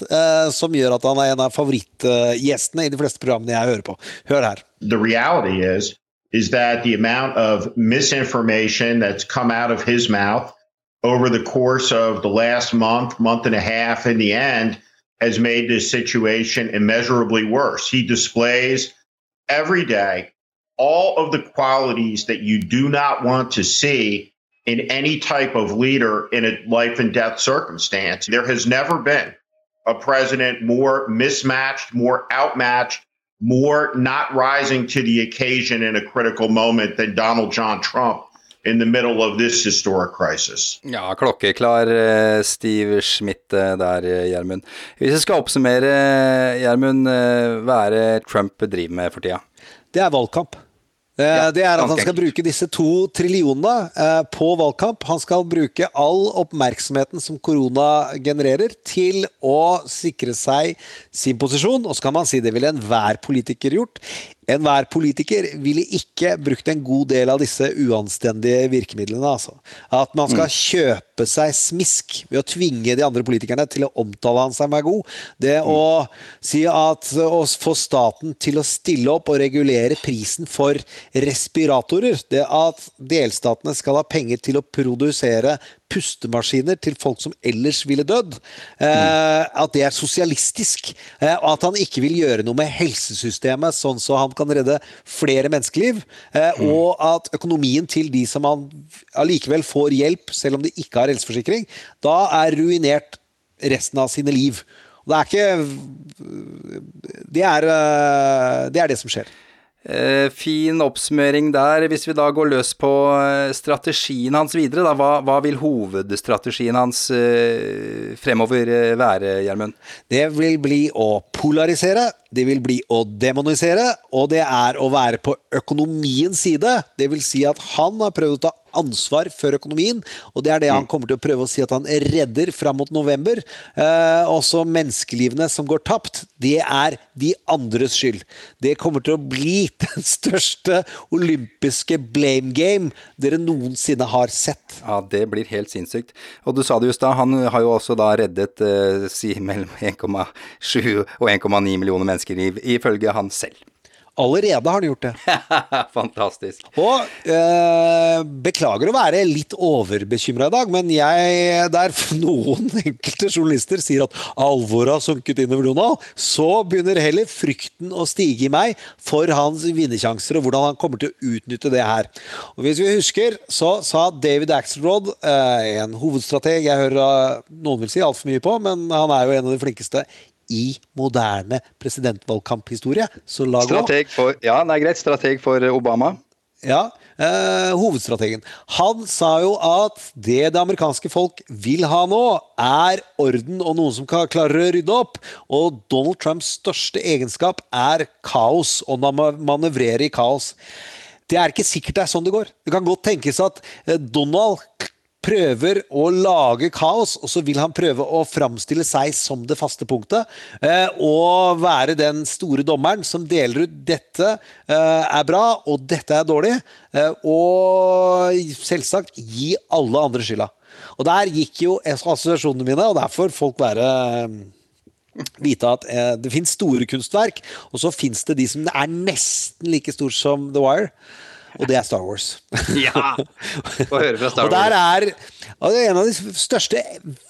som gjør at han er en av favorittgjestene i de fleste programmene jeg hører på. Hør her. The reality is, is that the amount of misinformation that's come out of his mouth over the course of the last month, month and a half, in the end, has made this situation immeasurably worse. He displays every day all of the qualities that you do not want to see in any type of leader in a life and death circumstance. There has never been a president more mismatched, more outmatched, more not rising to the occasion in a critical moment than Donald John Trump in the middle of this historic crisis. Ja, klokkeklar eh, Steve Schmidt eh, der, eh, Gjermund. Hvis jeg skal oppsummere, Gjermund, hva er det Trump driver med for tida? Det er valgkamp. Ja, det er at han skal bruke disse to trillionene på valgkamp. Han skal bruke all oppmerksomheten som korona genererer, til å sikre seg sin posisjon. Og så kan man si det ville enhver politiker gjort. Enhver politiker ville ikke brukt en god del av disse uanstendige virkemidlene. Altså. At man skal mm. kjøpe seg smisk ved å tvinge de andre politikerne til å omtale han seg med god. Det mm. å si at å få staten til å stille opp og regulere prisen for respiratorer. Det at delstatene skal ha penger til å produsere pustemaskiner til folk som ellers ville dødd. Eh, at det er sosialistisk. Eh, og at han ikke vil gjøre noe med helsesystemet, sånn så han kan redde flere menneskeliv. Eh, mm. Og at økonomien til de som han allikevel får hjelp, selv om de ikke har helseforsikring, da er ruinert resten av sine liv. Og det er ikke det er, eh, det er det som skjer. Eh, fin oppsummering der. Hvis vi da går løs på eh, strategien hans videre, da, hva, hva vil hovedstrategien hans eh, fremover være, Gjermund? Det vil bli å polarisere, det vil bli å demonisere, og det er å være på økonomiens side. Det vil si at han har prøvd å ta ansvar for økonomien. Og det er det han mm. kommer til å prøve å si at han redder fram mot november. Eh, også menneskelivene som går tapt, det er de andres skyld. Det kommer til å bli [LAUGHS] den største olympiske blame game dere noensinne har sett. Ja, det blir helt sinnssykt. Og du sa det just da, han har jo også da reddet eh, si mellom 1,7 og 1,9 millioner menneskeliv, ifølge han selv. Allerede har han gjort det. [LAUGHS] Fantastisk. Og eh, beklager å være litt overbekymra i dag, men jeg, der [LAUGHS] noen enkelte journalister sier at alvoret har sunket innover Donald, så begynner heller frykten å stige i meg for hans vinnersjanser og hvordan han kommer til å utnytte det her. Og Hvis vi husker, så sa David Axelrod, eh, en hovedstrateg jeg hører noen vil si altfor mye på, men han er jo en av de flinkeste i moderne presidentvalgkamphistorie. Så lag Strateg for, ja, det er greit. Strateg for Obama. Ja, eh, hovedstrategen. Han sa jo at det det amerikanske folk vil ha nå, er orden og noen som klarer å rydde opp. Og Donald Trumps største egenskap er kaos, og manøvrere i kaos. Det er ikke sikkert det er sånn det går. Det kan godt tenkes at eh, Donald prøver å lage kaos, og så vil han prøve å framstille seg som det faste punktet. Eh, og være den store dommeren som deler ut 'dette eh, er bra', og 'dette er dårlig'. Eh, og selvsagt gi alle andre skylda. Og der gikk jo assosiasjonene mine, og derfor folk være vite at det fins store kunstverk, og så fins det de som er nesten like store som The Wire og det er Star Wars. [LAUGHS] ja! Få høre fra Star Wars. Og der er, og En av de største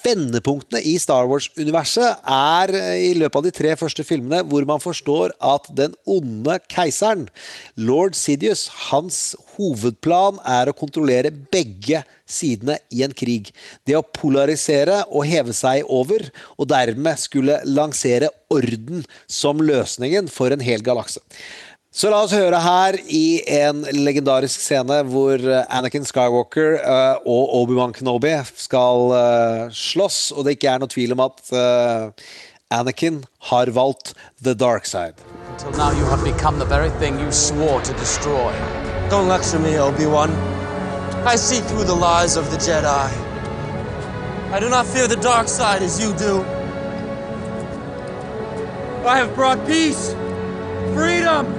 vendepunktene i Star Wars-universet er i løpet av de tre første filmene, hvor man forstår at den onde keiseren, lord Sidious, hans hovedplan er å kontrollere begge sidene i en krig. Det å polarisere og heve seg over, og dermed skulle lansere orden som løsningen for en hel galakse. Så la oss høre her i en legendarisk scene hvor Anakin Skywalker uh, og Obi-Wan Kenobi skal uh, slåss, og det ikke er noe tvil om at uh, Anakin har valgt the dark side. Until now you have become the very thing you swore to destroy. Don't lecture me, Obi-Wan. I see through the lies of the Jedi. I do not fear the dark side as you do. I have brought peace, freedom,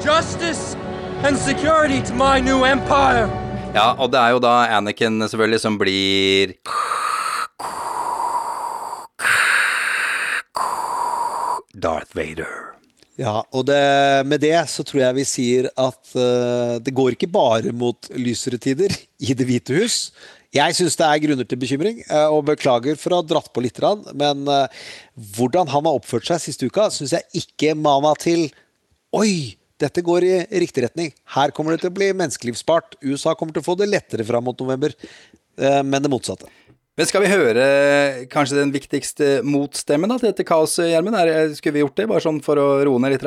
justice and security to my new empire. Ja, og det er jo da Anakin selvfølgelig som blir Darth Vader. Ja, og det, med det så tror jeg vi sier at uh, det går ikke bare mot lysere tider i Det hvite hus. Jeg syns det er grunner til bekymring, uh, og beklager for å ha dratt på litt, men uh, hvordan han har oppført seg siste uka, syns jeg ikke mana til Oi! Dette går i riktig retning. Her kommer det til å bli menneskelivsspart. USA kommer til å få det lettere fram mot november, men det motsatte. Men skal vi høre kanskje den viktigste motstemmen da, til dette kaoset, Gjermund? Skulle vi gjort det, bare sånn for å roe ned litt?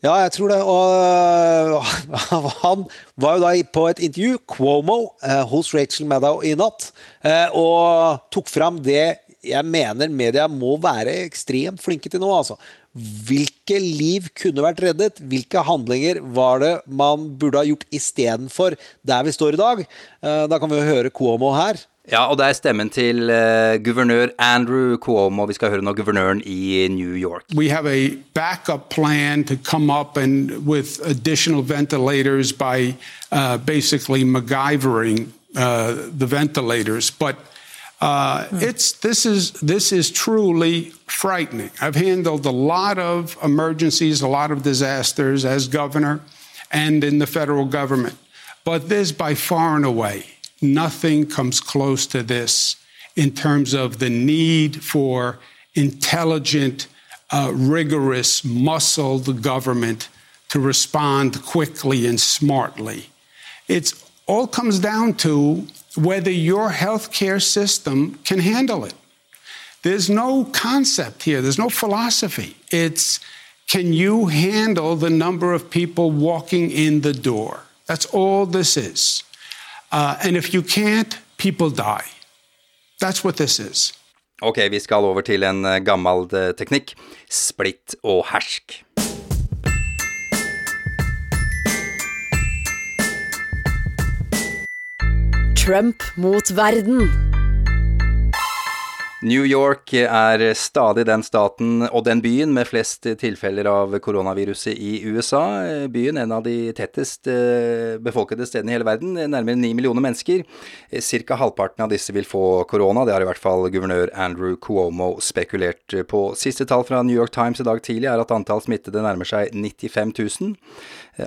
Ja, jeg tror det. Og [LAUGHS] han var jo da på et intervju, Cuomo, eh, hos Rachel Maddow i natt, eh, og tok fram det jeg mener media må være ekstremt flinke til nå. altså. Hvilke liv kunne vært reddet? Hvilke handlinger var det man burde ha gjort istedenfor der vi står i dag? Eh, da kan vi jo høre Cuomo her. Ja, og det er stemmen til uh, guvernør Andrew Cuomo. Vi skal høre nå guvernøren i New York. We have a backup plan to come up and with additional ventilators by uh, basically MacGyvering uh, the ventilators, but uh, it's this is this is truly frightening. I've handled a lot of emergencies, a lot of disasters as governor and in the federal government, but this by far and away nothing comes close to this in terms of the need for intelligent, uh, rigorous, muscled government to respond quickly and smartly. It all comes down to whether your healthcare system can handle it. There's no concept here, there's no philosophy. It's can you handle the number of people walking in the door? That's all this is. Uh, and if you can't, people die. That's what this is. Ok, vi skal over til en eh, gammel eh, teknikk. Splitt og hersk. Trump mot verden. New York er stadig den staten og den byen med flest tilfeller av koronaviruset i USA. Byen en av de tettest eh, befolkede stedene i hele verden, nærmere ni millioner mennesker. Cirka halvparten av disse vil få korona, det har i hvert fall guvernør Andrew Cuomo spekulert på. Siste tall fra New York Times i dag tidlig er at antall smittede nærmer seg 95 000.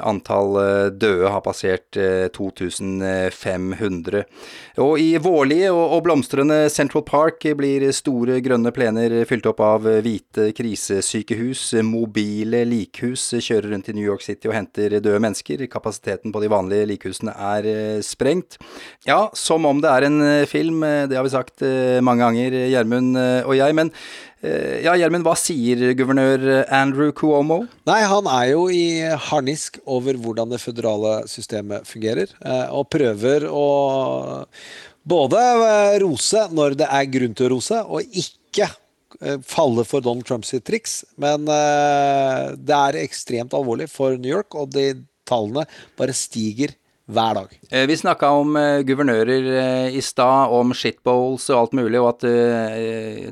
Antall eh, døde har passert 2500. Eh, og i vårlige og blomstrende Central Park blir store grønne plener fylt opp av hvite krisesykehus. Mobile likhus kjører rundt i New York City og henter døde mennesker. Kapasiteten på de vanlige likhusene er eh, sprengt. Ja, som om det er en film, det har vi sagt mange ganger, Gjermund og jeg. men Eh, ja, Gjermund, hva sier guvernør Andrew Cuomo? Nei, Han er jo i harnisk over hvordan det føderale systemet fungerer, eh, og prøver å både eh, rose når det er grunn til å rose, og ikke falle for Donald Trumps triks. Men det er ekstremt alvorlig for New York, og de tallene bare stiger hver dag. Eh, vi snakka om uh, guvernører uh, i stad, om shitbowls og alt mulig, og at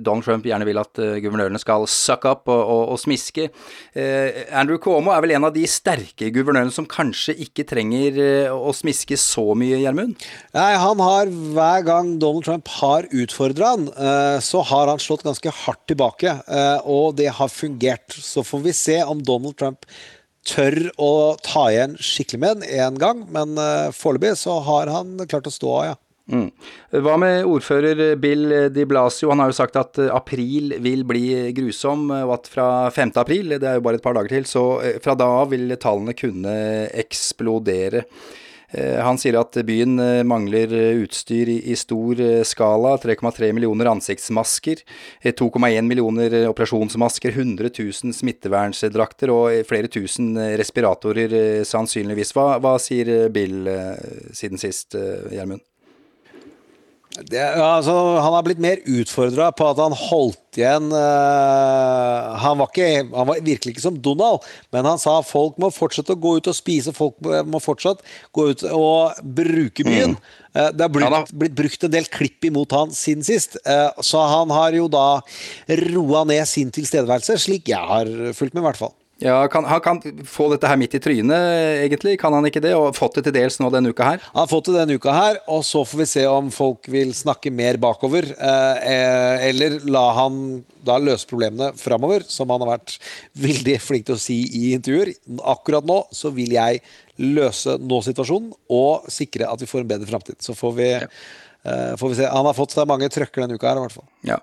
Donald Trump gjerne vil at guvernørene skal suck up og, og, og smiske. Andrew Cuomo er vel en av de sterke guvernørene som kanskje ikke trenger å smiske så mye, Gjermund? Nei, han har hver gang Donald Trump har utfordra han, så har han slått ganske hardt tilbake, og det har fungert. Så får vi se om Donald Trump tør å ta igjen skikkelig med den én gang, men uh, foreløpig så har han klart å stå av, ja. Mm. Hva med ordfører Bill de Blasio? Han har jo sagt at eh, april vil bli grusom, og at fra 5. april, det er jo bare et par dager til, så eh, fra da av vil tallene kunne eksplodere. Eh, han sier at byen eh, mangler eh, utstyr i stor skala. 3,3 millioner ansiktsmasker, 2,1 millioner operasjonsmasker, 100 000 smittevernsdrakter og flere tusen respiratorer sannsynligvis. Hva, hva sier Bill siden sist, Gjermund? Det, altså, han har blitt mer utfordra på at han holdt igjen uh, han, var ikke, han var virkelig ikke som Donald, men han sa folk må fortsette å gå ut og spise, folk må fortsatt gå ut og bruke byen. Mm. Uh, det har blitt, ja, blitt, brukt en del klipp imot han siden sist, uh, så han har jo da roa ned sin tilstedeværelse, slik jeg har fulgt med, i hvert fall. Ja, kan, Han kan få dette her midt i trynet, egentlig. Kan han ikke det? Og fått det til dels nå denne uka her? Han har fått det denne uka her, og så får vi se om folk vil snakke mer bakover. Eh, eller la han da løse problemene framover, som han har vært veldig flink til å si i intervjuer. Akkurat nå så vil jeg løse nå-situasjonen og sikre at vi får en bedre framtid. Så får vi ja. Uh, får vi se. Han har fått seg mange trøkker denne uka her, i hvert fall. Ja.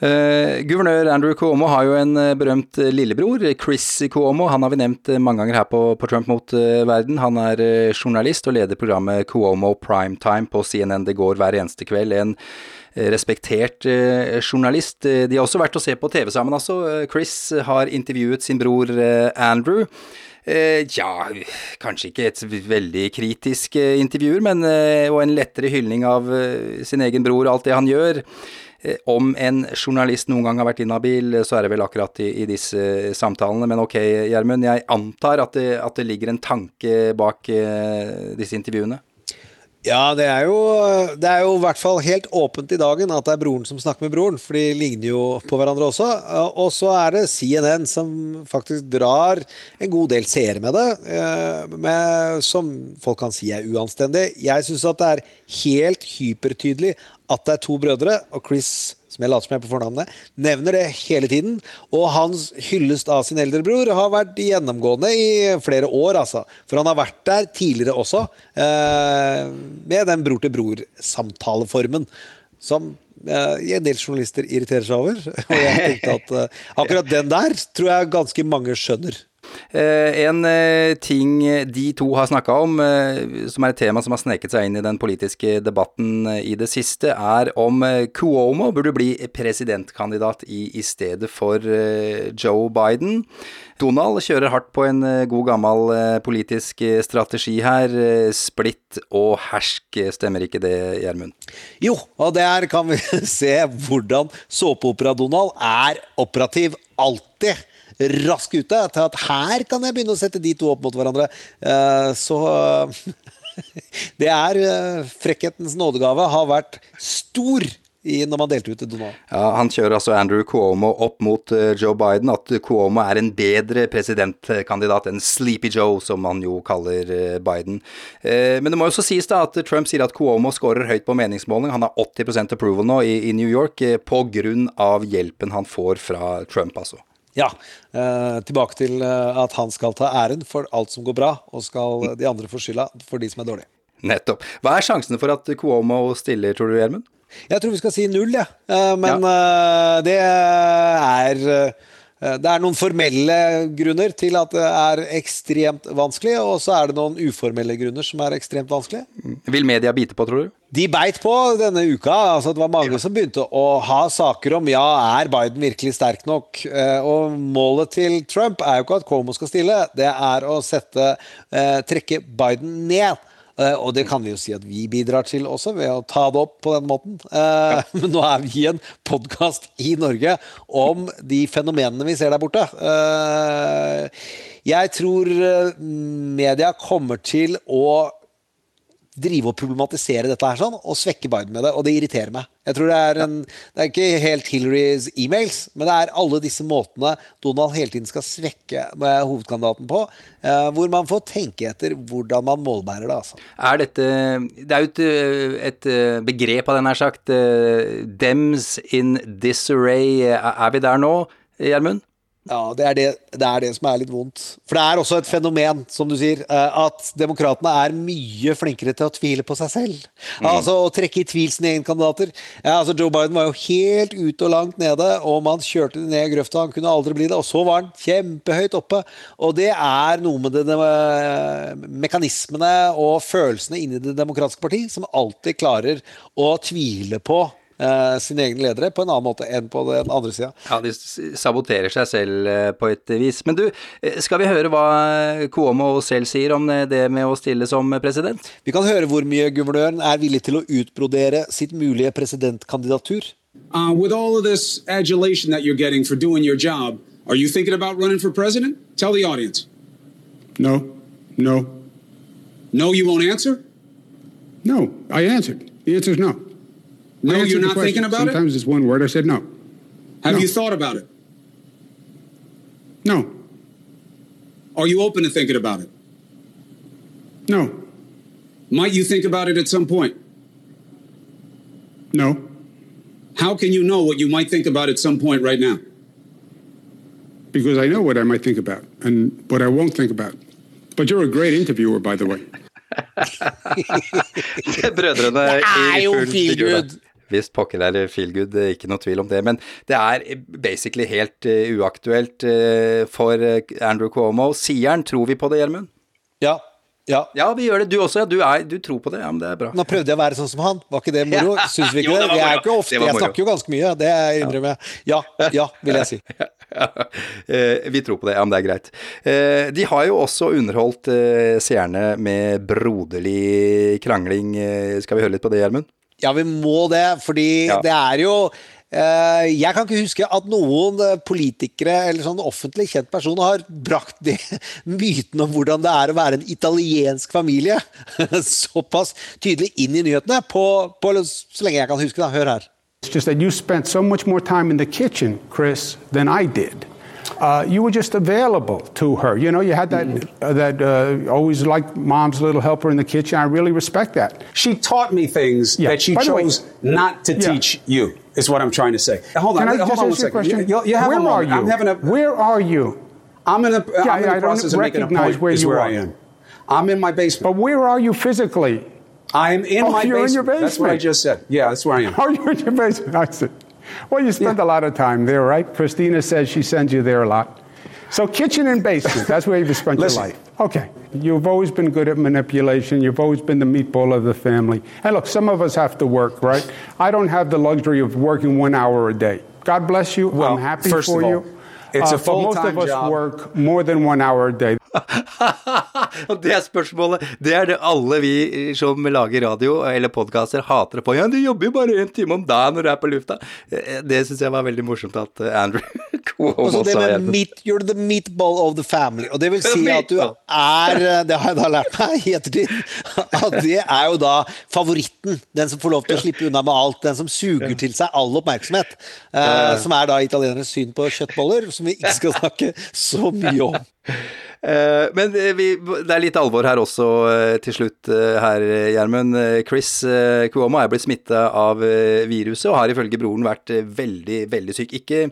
Uh, guvernør Andrew Cuomo har jo en uh, berømt lillebror, Chris Cuomo. Han har vi nevnt mange ganger her på, på Trump mot verden. Han er journalist og leder programmet Cuomo Primetime på CNN. Det går hver eneste kveld. En respektert journalist. De har også vært og se på TV sammen, altså. Chris har intervjuet sin bror Andrew. Eh, ja, kanskje ikke et veldig kritisk eh, intervjuer, men eh, og en lettere hylling av sin egen bror og alt det han gjør. Om en journalist noen gang har vært inhabil, så er det vel akkurat i, i disse samtalene. Men ok, Gjermund, jeg antar at det, at det ligger en tanke bak disse intervjuene? Ja, det er, jo, det er jo i hvert fall helt åpent i dagen at det er broren som snakker med broren, for de ligner jo på hverandre også. Og så er det CNN som faktisk drar en god del seere med det, eh, med, som folk kan si er uanstendig. Jeg syns at det er helt hypertydelig at det er to brødre, og Chris som jeg later som jeg er på fornavnet, nevner det hele tiden. Og hans hyllest av sin eldre bror har vært gjennomgående i flere år, altså. For han har vært der tidligere også, eh, med den bror-til-bror-samtaleformen. Som eh, en del journalister irriterer seg over. [LAUGHS] Og jeg tenkte at eh, akkurat den der tror jeg ganske mange skjønner. Eh, en eh, ting de to har snakka om, eh, som er et tema som har sneket seg inn i den politiske debatten i det siste, er om Cuomo burde bli presidentkandidat i, i stedet for Joe Biden. Donald kjører hardt på en god gammel politisk strategi her. Splitt og hersk, stemmer ikke det, Gjermund? Jo, og der kan vi [LAUGHS] se hvordan såpeopera-Donald er operativ alltid rask ute til at her kan jeg begynne å sette de to opp mot hverandre. Eh, så [LAUGHS] det er eh, Frekkhetens nådegave har vært stor i, når man delte ut til Donald. Ja, Han kjører altså Andrew Cuomo opp mot uh, Joe Biden. At Cuomo er en bedre presidentkandidat enn Sleepy Joe, som man jo kaller Biden. Men det må jo også sies da at Trump sier at Cuomo skårer høyt på meningsmåling. Han har 80% approval nå i, i New York grunn av hjelpen han får fra Trump, altså. Ja. Eh, tilbake til eh, at han skal ta æren for alt som går bra, og skal de andre få skylda for de som er dårlige. Nettopp. Hva er sjansene for at Cuomo stiller, tror du, Gjermund? Jeg tror vi skal si null, jeg. Ja. Eh, men ja. Eh, det er Eh, det er noen formelle grunner til at det er ekstremt vanskelig, og så er det noen uformelle grunner som er ekstremt vanskelig. Vil media bite på, tror du? De beit på denne uka. altså Det var mange som begynte å ha saker om ja, er Biden virkelig sterk nok? Eh, og målet til Trump er jo ikke at Cuomo skal stille, det er å sette, eh, trekke Biden ned. Uh, og det kan vi jo si at vi bidrar til også, ved å ta det opp på den måten. Uh, [LAUGHS] men nå er vi en podkast i Norge om de fenomenene vi ser der borte. Uh, jeg tror media kommer til å drive og problematisere dette her sånn, og svekke Biden med det. Og det irriterer meg. Jeg tror Det er en, det er ikke helt Hillarys e-mails, men det er alle disse måtene Donald hele tiden skal svekke hovedkandidaten på, eh, hvor man får tenke etter hvordan man målbærer det. altså. Er dette, Det er jo et, et begrep av den her sagt. Dems in disarray. Er vi der nå, Gjermund? Ja, det er det, det er det, som er litt vondt. For det er også et fenomen, som du sier, eh, at demokratene er mye flinkere til å tvile på seg selv. Mm. Altså å trekke i tvil sine egne kandidater. Ja, altså Joe Biden var jo helt ute og langt nede, og man kjørte ned i grøfta. Han kunne aldri bli det. Og så var han kjempehøyt oppe. Og det er noe med det, det, mekanismene og følelsene inni Det demokratiske parti som alltid klarer å tvile på eh, sine egne ledere på en annen måte enn på den andre sida. Ja, de saboterer seg selv eh, på et vis. Men du, eh, skal vi høre hva Cuomo selv sier om det med å stille som president? Vi kan høre hvor mye guvernøren er villig til å utbrodere sitt mulige presidentkandidatur. Uh, with all of this adulation that you're getting for doing your job, are you thinking about running for president? Tell the audience. No. No. No, you won't answer? No, I answered. The answer is no. No, you're not thinking about Sometimes it? Sometimes it's one word. I said no. Have no. you thought about it? No. Are you open to thinking about it? No. Might you think about it at some point? No. How can you know what you might think about at some point right now? Because I know what I might think about and what I won't think about. But you're a great interviewer, by the way. Brødrene Det er i [LAUGHS] jo full Visst pokker er feelgood, feel good, ikke noe tvil om det. Men det er basically helt uh, uaktuelt uh, for eh, Andrew Cuomo. Sier han, tror vi på det, Gjermund? Ja. Ja. Ja, vi gjør det. Du også, ja. Du, er, du tror på det. Ja, men det er bra. Nå prøvde jeg å være sånn som han, var ikke det moro? [LAUGHS] Syns vi ikke Jo, det? det var er ikke ofte, jeg snakker jo ganske mye, det innrømmer jeg. Ja, ja, vil jeg si. [LAUGHS] Eh, vi tror på det, ja, men det er greit. Eh, de har jo også underholdt eh, seerne med broderlig krangling. Eh, skal vi høre litt på det, Gjermund? Ja, vi må det, fordi Ja. det er jo eh, Jeg kan ikke huske at noen eh, politikere eller sånn offentlig kjent person har brakt de, [LAUGHS] myten om hvordan det er å være en italiensk familie [LAUGHS] såpass tydelig inn i nyhetene på, på så lenge jeg kan huske. da. Hør her. It's just that you spent so much more time in the kitchen, Chris, than I did. Uh, you were just available to her. You know, you had that uh, that uh, always like mom's little helper in the kitchen. I really respect that. She taught me things Yeah. that she By the way- chose not to Yeah. teach you, is what I'm trying to say. Hold on, Can I hold just on one ask you a second. question? You, you have Where are you? A. Where are you? I'm in a. Yeah, I'm in I the don't process of making a recognize point. where is you where are. I am. I'm in my basement. But where are you physically? I am in Oh, my you're in your basement. That's what I just said. Yeah, that's where I am. [LAUGHS] Oh, you're in your basement. I see. Well, you spend a lot of time there, right? Christina says she sends you there a lot. So, kitchen and basement, that's where you've spent your life. Okay. You've always been good at manipulation. You've always been the meatball of the family. And look, some of us have to work, right? I don't have the luxury of working one hour a day. God bless you. Well, I'm happy for of all, you. uh, a of us job. work more than one hour a day. [LAUGHS] Og det er spørsmålet. Det er det alle vi som lager radio eller podkaster hater på. Ja, du jobber jo bare en time om dagen når du er på lufta. Eh, Det syns jeg var veldig morsomt at eh, Andrew [LAUGHS] Cuomo det sa. med meat, you're the meatball of the family. Og det vil si at du er eh, Det har jeg da lært meg i ettertid. At det er jo da favoritten. Den som får lov til å slippe unna med alt. Den som suger til seg all oppmerksomhet. Eh, som er da italienernes syn på kjøttboller, som vi ikke skal snakke så mye om. [LAUGHS] Eh, men eh, vi, det er litt alvor her også eh, til slutt her, Gjermund. Chris Cuomo er blitt smitta av viruset og har ifølge broren vært veldig, veldig syk. Ikke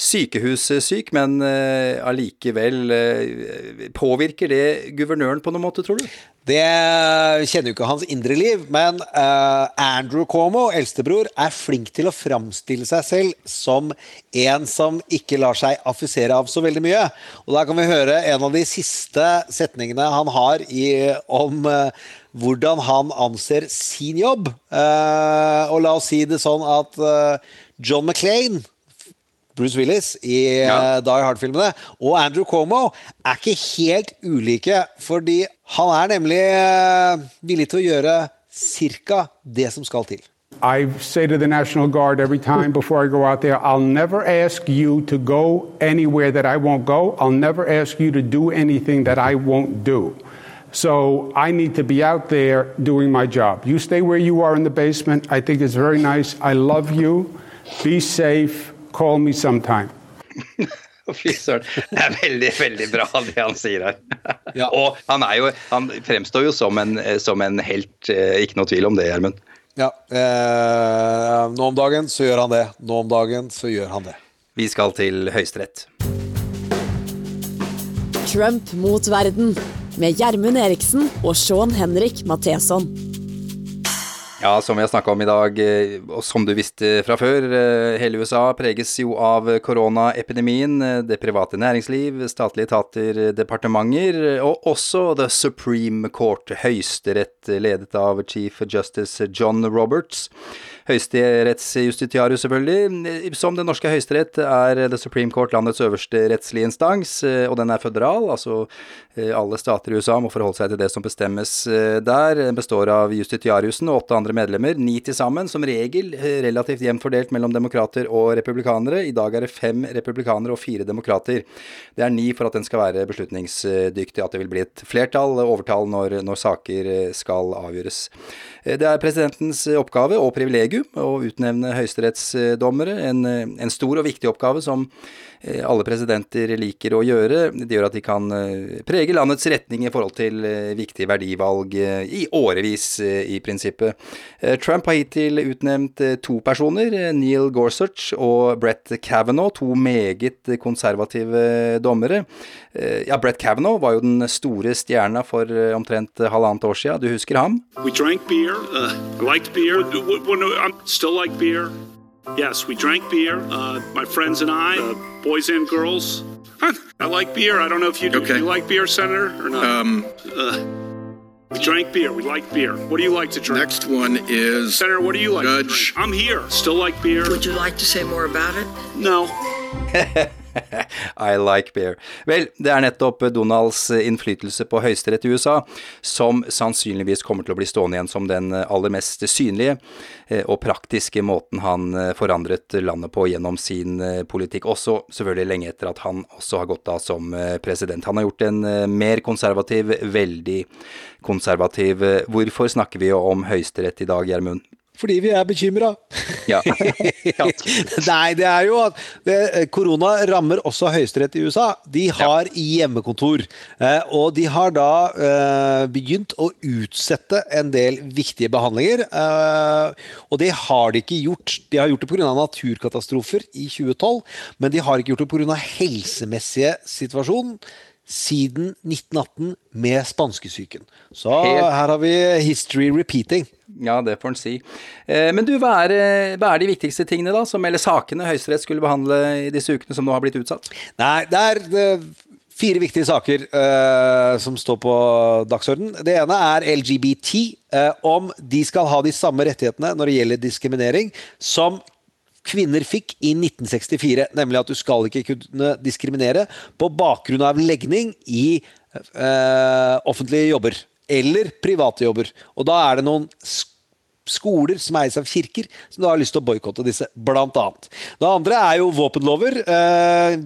sykehussyk, men allikevel Påvirker det guvernøren på noen måte, tror du? Det kjenner jo ikke hans indre liv, men uh, Andrew Cuomo, eldstebror, er flink til å framstille seg selv som en som ikke lar seg affisere av så veldig mye. Og da kan vi høre en av de siste setningene han har i, om uh, hvordan han anser sin jobb. Uh, og la oss si det sånn at John McClain Bruce Willis i Ja. Die Hard-filmene, og Andrew Cuomo er ikke helt ulike, fordi han er nemlig eh, villig til å gjøre cirka det som skal til. I say to the National Guard every time before I go out there, I'll never ask you to go anywhere that I won't go. I'll never ask you to do anything that I won't do. So I need to be out there doing my job. You stay where you are in the basement. I think it's very nice. I love you. Be safe. Call me sometime. [LAUGHS] [LAUGHS] Fy søren. Det er veldig, veldig bra det han sier her. [LAUGHS] Og han er jo Han fremstår jo som en, som en helt, eh, ikke noe tvil om det, Gjermund. Ja, eh, nå om dagen så gjør han det. Nå om dagen så gjør han det. Vi skal til Høyesterett. Trump mot verden med Gjermund Eriksen og Sean Henrik Matheson. Ja, som vi har snakka om i dag, eh, og som du visste fra før, eh, hele USA preges jo av koronaepidemien. eh, Det private næringsliv, statlige etater, departementer, og også The Supreme Court, Høyesterett, ledet av Chief Justice John Roberts. Høyesterettsjustitiarius, selvfølgelig. Som den norske høyesterett er The Supreme Court landets øverste rettslige instans, og den er føderal, altså alle stater i USA må forholde seg til det som bestemmes der. Den består av justitiariusen og åtte andre medlemmer, ni til sammen, som regel eh, relativt jevnt fordelt mellom demokrater og republikanere. I dag er det fem republikanere og fire demokrater. Det er ni for at den skal være beslutningsdyktig, at det vil bli et flertall, overtall, når, når saker eh, skal avgjøres. Eh, Det er presidentens oppgave og privilegium å utnevne høyesterettsdommere, en, en stor og viktig oppgave som eh, alle presidenter liker å gjøre. Det gjør at de kan prege landets retning i forhold til viktige verdivalg i årevis, i prinsippet. Trump har hittil utnevnt to personer, Neil Gorsuch og Brett Kavanaugh, to meget konservative dommere. Ja, Brett Kavanaugh var jo den store stjerna for omtrent halvannet år siden. Du husker ham? We drank beer. Uh, I liked beer. I still like beer. Yes, we drank beer. Uh, my friends and I, uh, boys and girls. [LAUGHS] I like beer. I don't know if you do. Okay. You like beer, Senator, or not? Um, uh, we drank beer. We like beer. What do you like to drink? Next one is Senator. What do you like Judge. I'm here. Still like beer. Would you like to say more about it? No. [LAUGHS] [LAUGHS] I like beer. Vel, det er nettopp Donalds innflytelse på høyesterett i USA som sannsynligvis kommer til å bli stående igjen som den aller mest synlige eh, og praktiske måten han eh, forandret landet på gjennom sin eh, politikk, også selvfølgelig lenge etter at han også har gått av som president. Han har gjort en mer konservativ, veldig konservativ Hvorfor snakker vi jo om høyesterett i dag, Gjermund? Fordi vi er bekymra. Ja. [LAUGHS] Nei, det er jo at korona rammer også Høyesterett i USA. De har ja. hjemmekontor. Eh, og de har da eh, begynt å utsette en del viktige behandlinger. Eh, og det har de ikke gjort. De har gjort det pga. naturkatastrofer i 2012, men de har ikke gjort det pga. helsemessige situasjonen siden 1918 med spanskesyken. Så Helt. her har vi history repeating. Ja, det får en si. Eh, men du, hva er, hva er, de viktigste tingene, da, som, eller sakene Høyesterett skulle behandle i disse ukene som nå har blitt utsatt? Nei, det er det, fire viktige saker uh, som står på dagsorden. Det ene er LGBT. Uh, om de skal ha de samme rettighetene når det gjelder diskriminering som kvinner fikk i 1964, nemlig at du skal ikke kunne diskriminere på bakgrunn av legning i eh, offentlige jobber eller private jobber. Og da er det noen skoler som eies av kirker, som da har lyst til å boikotte disse, blant annet. Det andre er jo våpenlover. Eh,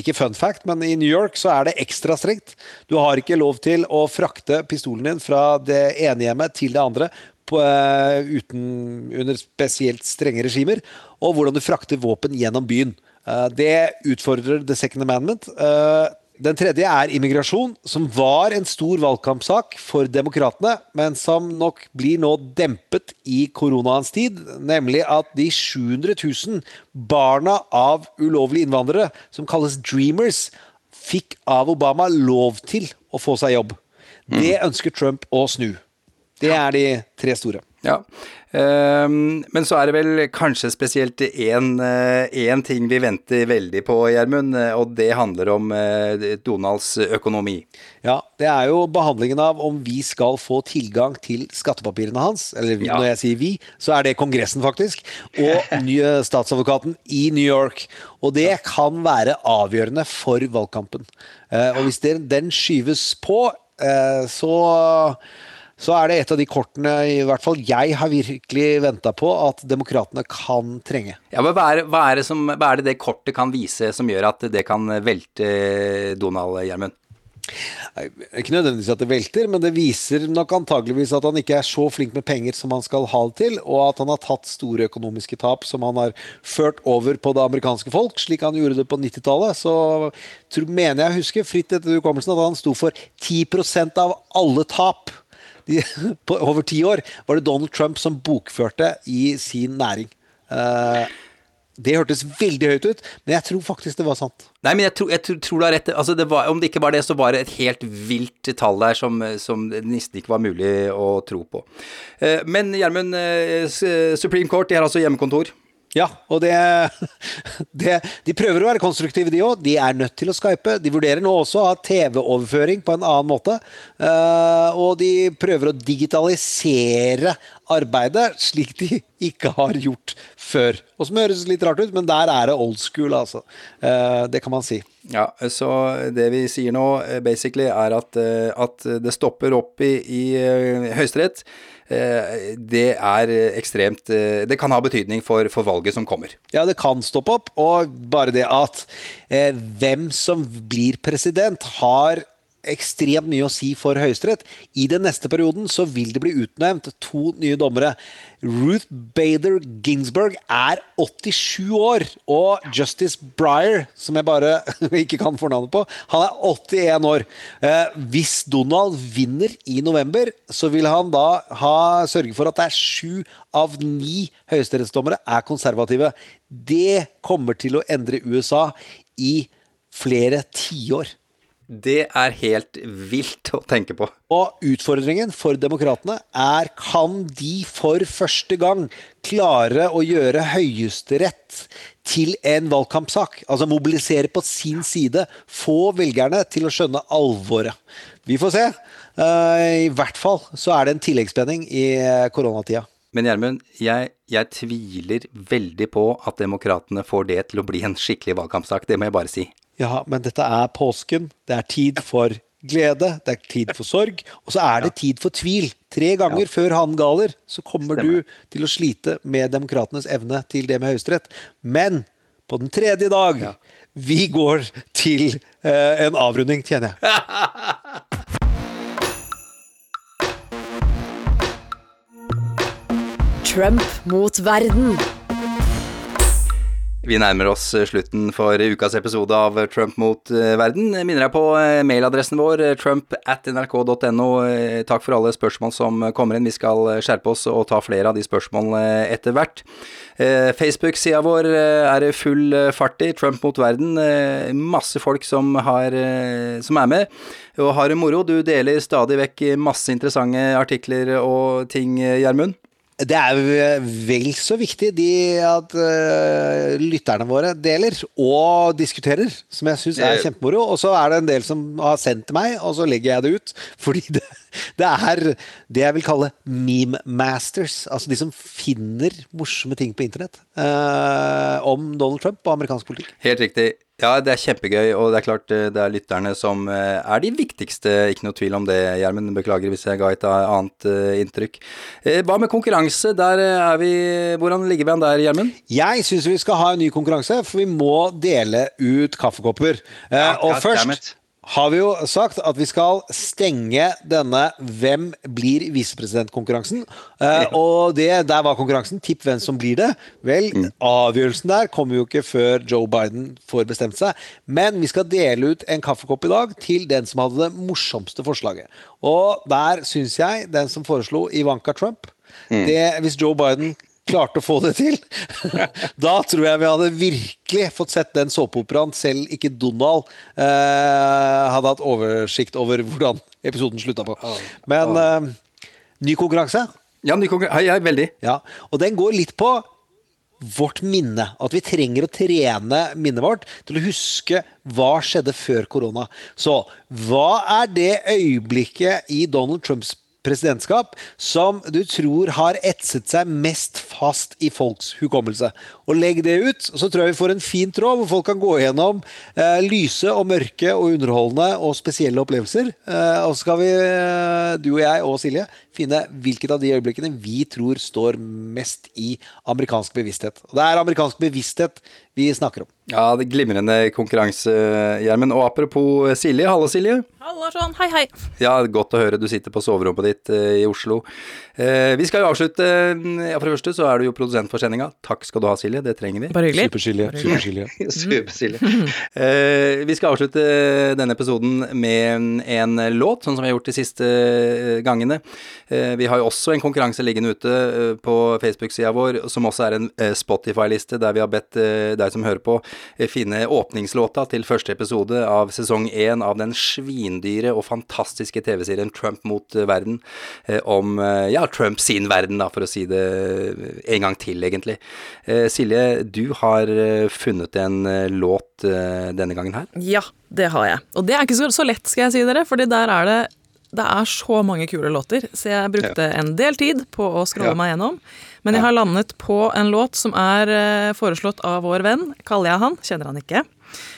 ikke fun fact, men i New York så er det ekstra strengt. Du har ikke lov til å frakte pistolen din fra det ene hjemmet til det andre på, eh, uten, under spesielt strenge regimer, og hvordan du frakter våpen gjennom byen. Uh, det utfordrer The Second Amendment. Uh, den tredje er immigrasjon, som var en stor valgkampsak for demokratene, men som nok blir nå dempet i koronaens tid. Nemlig at de 700 000 barna av ulovlige innvandrere, som kalles dreamers, fikk av Obama lov til å få seg jobb. Det mm. ønsker Trump å snu. Det er de tre store. Ja, um, men så er det vel kanskje spesielt én uh, ting vi venter veldig på, Gjermund, og det handler om uh, Donalds økonomi. Ja, det er jo behandlingen av om vi skal få tilgang til skattepapirene hans. Eller ja. når jeg sier vi, så er det Kongressen, faktisk. Og [LAUGHS] nye statsadvokaten i New York. Og det kan være avgjørende for valgkampen. Og hvis den skyves på, så så er det et av de kortene i hvert fall jeg har virkelig venta på at demokratene kan trenge. Ja, men hva er, hva, er som, hva er, det det kortet kan vise som gjør at det kan velte Donald, Gjermund? Ikke nødvendigvis at det velter, men det viser nok antageligvis at han ikke er så flink med penger som han skal ha det til, og at han har tatt store økonomiske tap som han har ført over på det amerikanske folk, slik han gjorde det på 90-tallet. Så tror, mener jeg å huske fritt etter hukommelsen at han sto for 10% av alle tap [LAUGHS] på over ti år var det Donald Trump som bokførte i sin næring. Uh, det hørtes veldig høyt ut, men jeg tror faktisk det var sant. Nei, men jeg tror, jeg tror du har rett. Altså, det var, om det ikke var det, så var det et helt vilt tall der som, som nesten ikke var mulig å tro på. Uh, men Gjermund, uh, Supreme Court de har altså hjemmekontor. Ja, og det, [LAUGHS] det, De prøver å være konstruktive, de òg. De er nødt til å skype. De vurderer nå også å ha TV-overføring på en annen måte. Uh, og de prøver å digitalisere arbeidet, slik de [LAUGHS] ikke har gjort før. Og som høres litt rart ut, men der er det old school, altså. Uh, det kan man si. Ja, så det vi sier nå, eh, basically, er at, at det stopper opp i, i Høyesterett. Eh, det er ekstremt eh, Det kan ha betydning for, for, valget som kommer. Ja, det kan stoppe opp. Og bare det at eh, hvem som blir president, har ekstremt mye å si for Høyesterett. I den neste perioden så vil det bli utnevnt to nye dommere. Ruth Bader Ginsburg er 87 år, og Justice Breyer, som jeg bare [LAUGHS] ikke kan fornavnet på, han er 81 år. Eh, hvis Donald vinner i november, så vil han da ha, sørge for at det er sju av ni høyesterettsdommere er konservative. Det kommer til å endre USA i flere tiår. Det er helt vilt å tenke på. Og utfordringen for demokratene er kan de for første gang klare å gjøre Høyesterett til en valgkampsak? Altså mobilisere på sin side, få velgerne til å skjønne alvoret. Vi får se. Eh, I hvert fall så er det en tilleggsspenning i koronatida. Men Gjermund, jeg, jeg, tviler veldig på at demokratene får det til å bli en skikkelig valgkampsak. Det må jeg bare si. Ja, men dette er påsken. Det er tid for glede, det er tid for sorg, og så er det tid for tvil. Tre ganger ja. før han galer, så kommer Stemmer. du til å slite med demokratenes evne til det med Høyesterett. Men på den tredje dag ja. Vi går til eh, en avrunding, tjener jeg. Trump mot verden. Vi nærmer oss eh, slutten for ukas episode av Trump mot eh, verden. Minner deg på eh, mailadressen vår, trump at nrk.no. Takk for alle spørsmål som kommer inn. Vi skal skjerpe oss og ta flere av de spørsmålene etter hvert. Facebook-sida vår er full fart i. Trump mot verden. Masse folk som, har, som er med og har det moro. Du deler stadig vekk masse interessante artikler og ting, Gjermund. Det er vel så viktig de at uh, lytterne våre deler og diskuterer, som jeg syns er kjempemoro. Og så er det en del som har sendt til meg, og så legger jeg det ut. Fordi det, det er det jeg vil kalle meme masters. Altså de som finner morsomme ting på internett uh, om Donald Trump og amerikansk politikk. Helt riktig. Ja, det er kjempegøy, og det er klart eh, det er lytterne som eh, er de viktigste. Ikke noe tvil om det, Gjermund. Beklager hvis jeg ga et annet eh, inntrykk. Hva med konkurranse? Der er vi Hvordan ligger vi an der, Gjermund? Jeg syns vi skal ha en ny konkurranse, for vi må dele ut kaffekopper. Ja, og først har vi jo sagt at vi skal stenge denne Hvem blir visepresidentkonkurransen. Uh, og det, der var konkurransen. Tipp hvem som blir det. Vel, mm. avgjørelsen der kommer jo ikke før Joe Biden får bestemt seg. Men vi skal dele ut en kaffekopp i dag til den som hadde det morsomste forslaget. Og der syns jeg den som foreslo Ivanka Trump mm. det, Hvis Joe Biden klarte å få det til. [LAUGHS] da tror jeg vi hadde virkelig fått sett den såpeoperaen selv ikke Donald eh, hadde hatt oversikt over hvordan episoden slutta på. Men eh, ny konkurranse? Ja, ny konkurranse. Ja, veldig. Ja, og den går litt på vårt minne. At vi trenger å trene minnet vårt til å huske hva skjedde før korona. Så hva er det øyeblikket i Donald Trumps presidentskap som du tror har etset seg mest fast i folks hukommelse. Og Legg det ut, så tror jeg vi får en fin tråd hvor folk kan gå gjennom eh, lyse og mørke og underholdende og spesielle opplevelser. Eh, og så skal vi, eh, du og jeg og Silje, finne hvilket av de øyeblikkene vi tror står mest i amerikansk bevissthet. Og det er amerikansk bevissthet vi snakker om. Ja, det glimrende konkurranse, Gjermund. Og apropos Silje. Hallo, Silje. Hallo, Sean. Hei, hei. Ja, godt å høre du sitter på soverommet ditt i Oslo. Vi skal jo avslutte. Ja, for det første så er du jo produsent for sendinga. Takk skal du ha, Silje. Det trenger vi. Bare hyggelig. Super-Silje. Super-Silje. [LAUGHS] Super-Silje. Uh, vi skal avslutte denne episoden med en låt, sånn som vi har gjort de siste gangene. vi har jo også en konkurranse liggende ute på Facebook-sida vår, som også er en Spotify-liste, der vi har bedt deg som hører på, finne åpningslåta til første episode av sesong én av den svindyre og fantastiske TV-serien Trump mot verden. Om ja, Trump sin verden, da, for å si det en gang til, egentlig. Silje, du har funnet en låt denne gangen her? Ja, det har jeg. Og det er ikke så lett, skal jeg si dere, fordi der er det det er så mange kule låter, så jeg brukte ja. en del tid på å scrolle ja. meg gjennom. Men jeg har landet på en låt som er foreslått av vår venn, kaller jeg han, kjenner han ikke.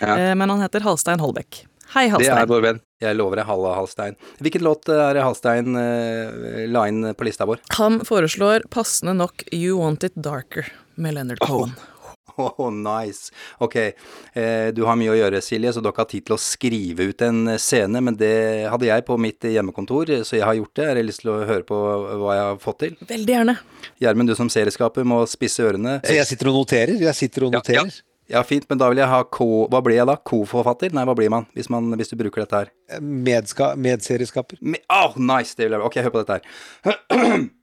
Ja. Men han heter Halstein Holbæk. Hei, Halstein. Det er vår venn. Jeg lover deg, halla, Halstein. Hvilken låt er Halstein uh, la inn på lista vår? Han foreslår passende nok You Want It Darker med Leonard Cohen. [LAUGHS] Oh, nice. Ok, eh, du har mye å gjøre, Silje, så dere har tid til å skrive ut en scene. Men det hadde jeg på mitt hjemmekontor, så jeg har gjort det. Har jeg lyst til å høre på hva jeg har fått til? Veldig gjerne. Gjermund, du som serieskaper må spisse ørene. Jeg sitter og noterer. Jeg sitter og noterer. Ja, ja. Ja, fint, men da vil jeg ha ko... Hva blir jeg da? Co-forfatter? Nei, hva blir man hvis, man hvis, du bruker dette her? Medska, medserieskaper. Med, oh, nice! Det vil jeg Ok, hør på dette her. [CLEARS THROAT]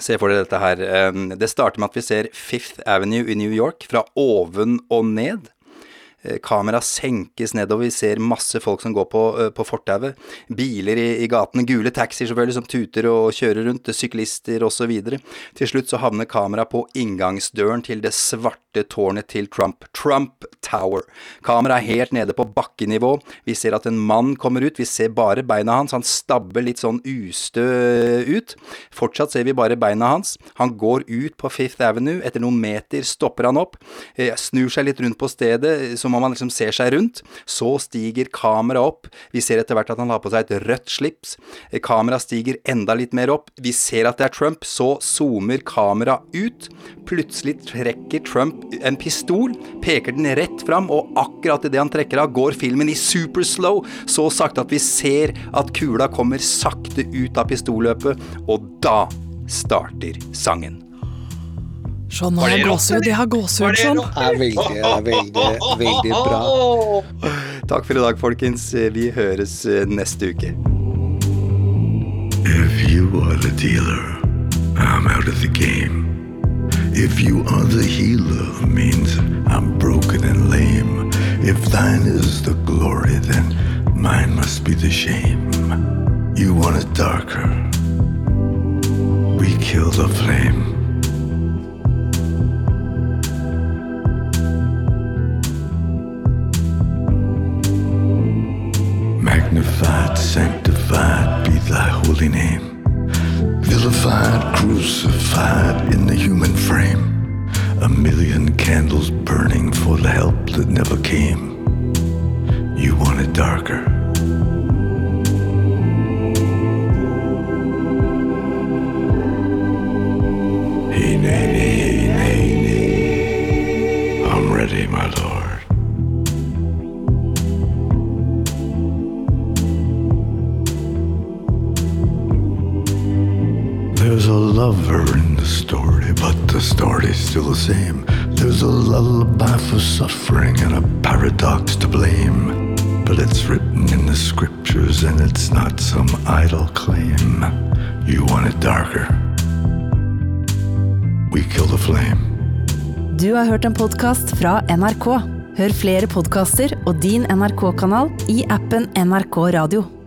Se for dere dette her. Det starter med at vi ser Fifth Avenue i New York fra oven og ned. Eh, kamera senkes nedover, vi ser masse folk som går på, eh, på fortauet. Biler i, i gatene, gule taxier som tuter og kjører rundt, syklister osv. Til slutt så havner kameraet på inngangsdøren til det svarte tårnet til Trump, Trump Tower. Kameraet er helt nede på bakkenivå, vi ser at en mann kommer ut, vi ser bare beina hans, han stabber litt sånn ustø ut. Fortsatt ser vi bare beina hans. Han går ut på Fifth Avenue, etter noen meter stopper han opp, eh, snur seg litt rundt på stedet, som om han liksom ser seg rundt. Så stiger kameraet opp. Vi ser etter hvert at han har på seg et rødt slips. Kameraet stiger enda litt mer opp. Vi ser at det er Trump. Så zoomer kameraet ut. Plutselig trekker Trump en pistol, peker den rett fram, og akkurat idet han trekker av, går filmen i superslow, så sakte at vi ser at kula kommer sakte ut av pistolløpet, og da starter sangen. Sånn, har gåsehud. Jeg har gåsehud sånn. Det er veldig, veldig, veldig bra. [LAUGHS] Takk for i dag, folkens. Vi høres eh, neste uke. If you are the dealer, I'm out of the game. If you are the healer, means I'm broken and lame. If thine is the glory, then mine must be the shame. You want it darker. We kill the flame. Magnified, sanctified be thy holy name. Vilified, crucified in the human frame. A million candles burning for the help that never came. You want it darker. Story, but the story's still the same. There's a lullaby for suffering and a paradox to blame. But it's written in the scriptures and it's not some idle claim. You want it darker. We kill the flame. Du har hørt en podkast fra NRK. Hør flere podkaster og din NRK-kanal i appen NRK Radio.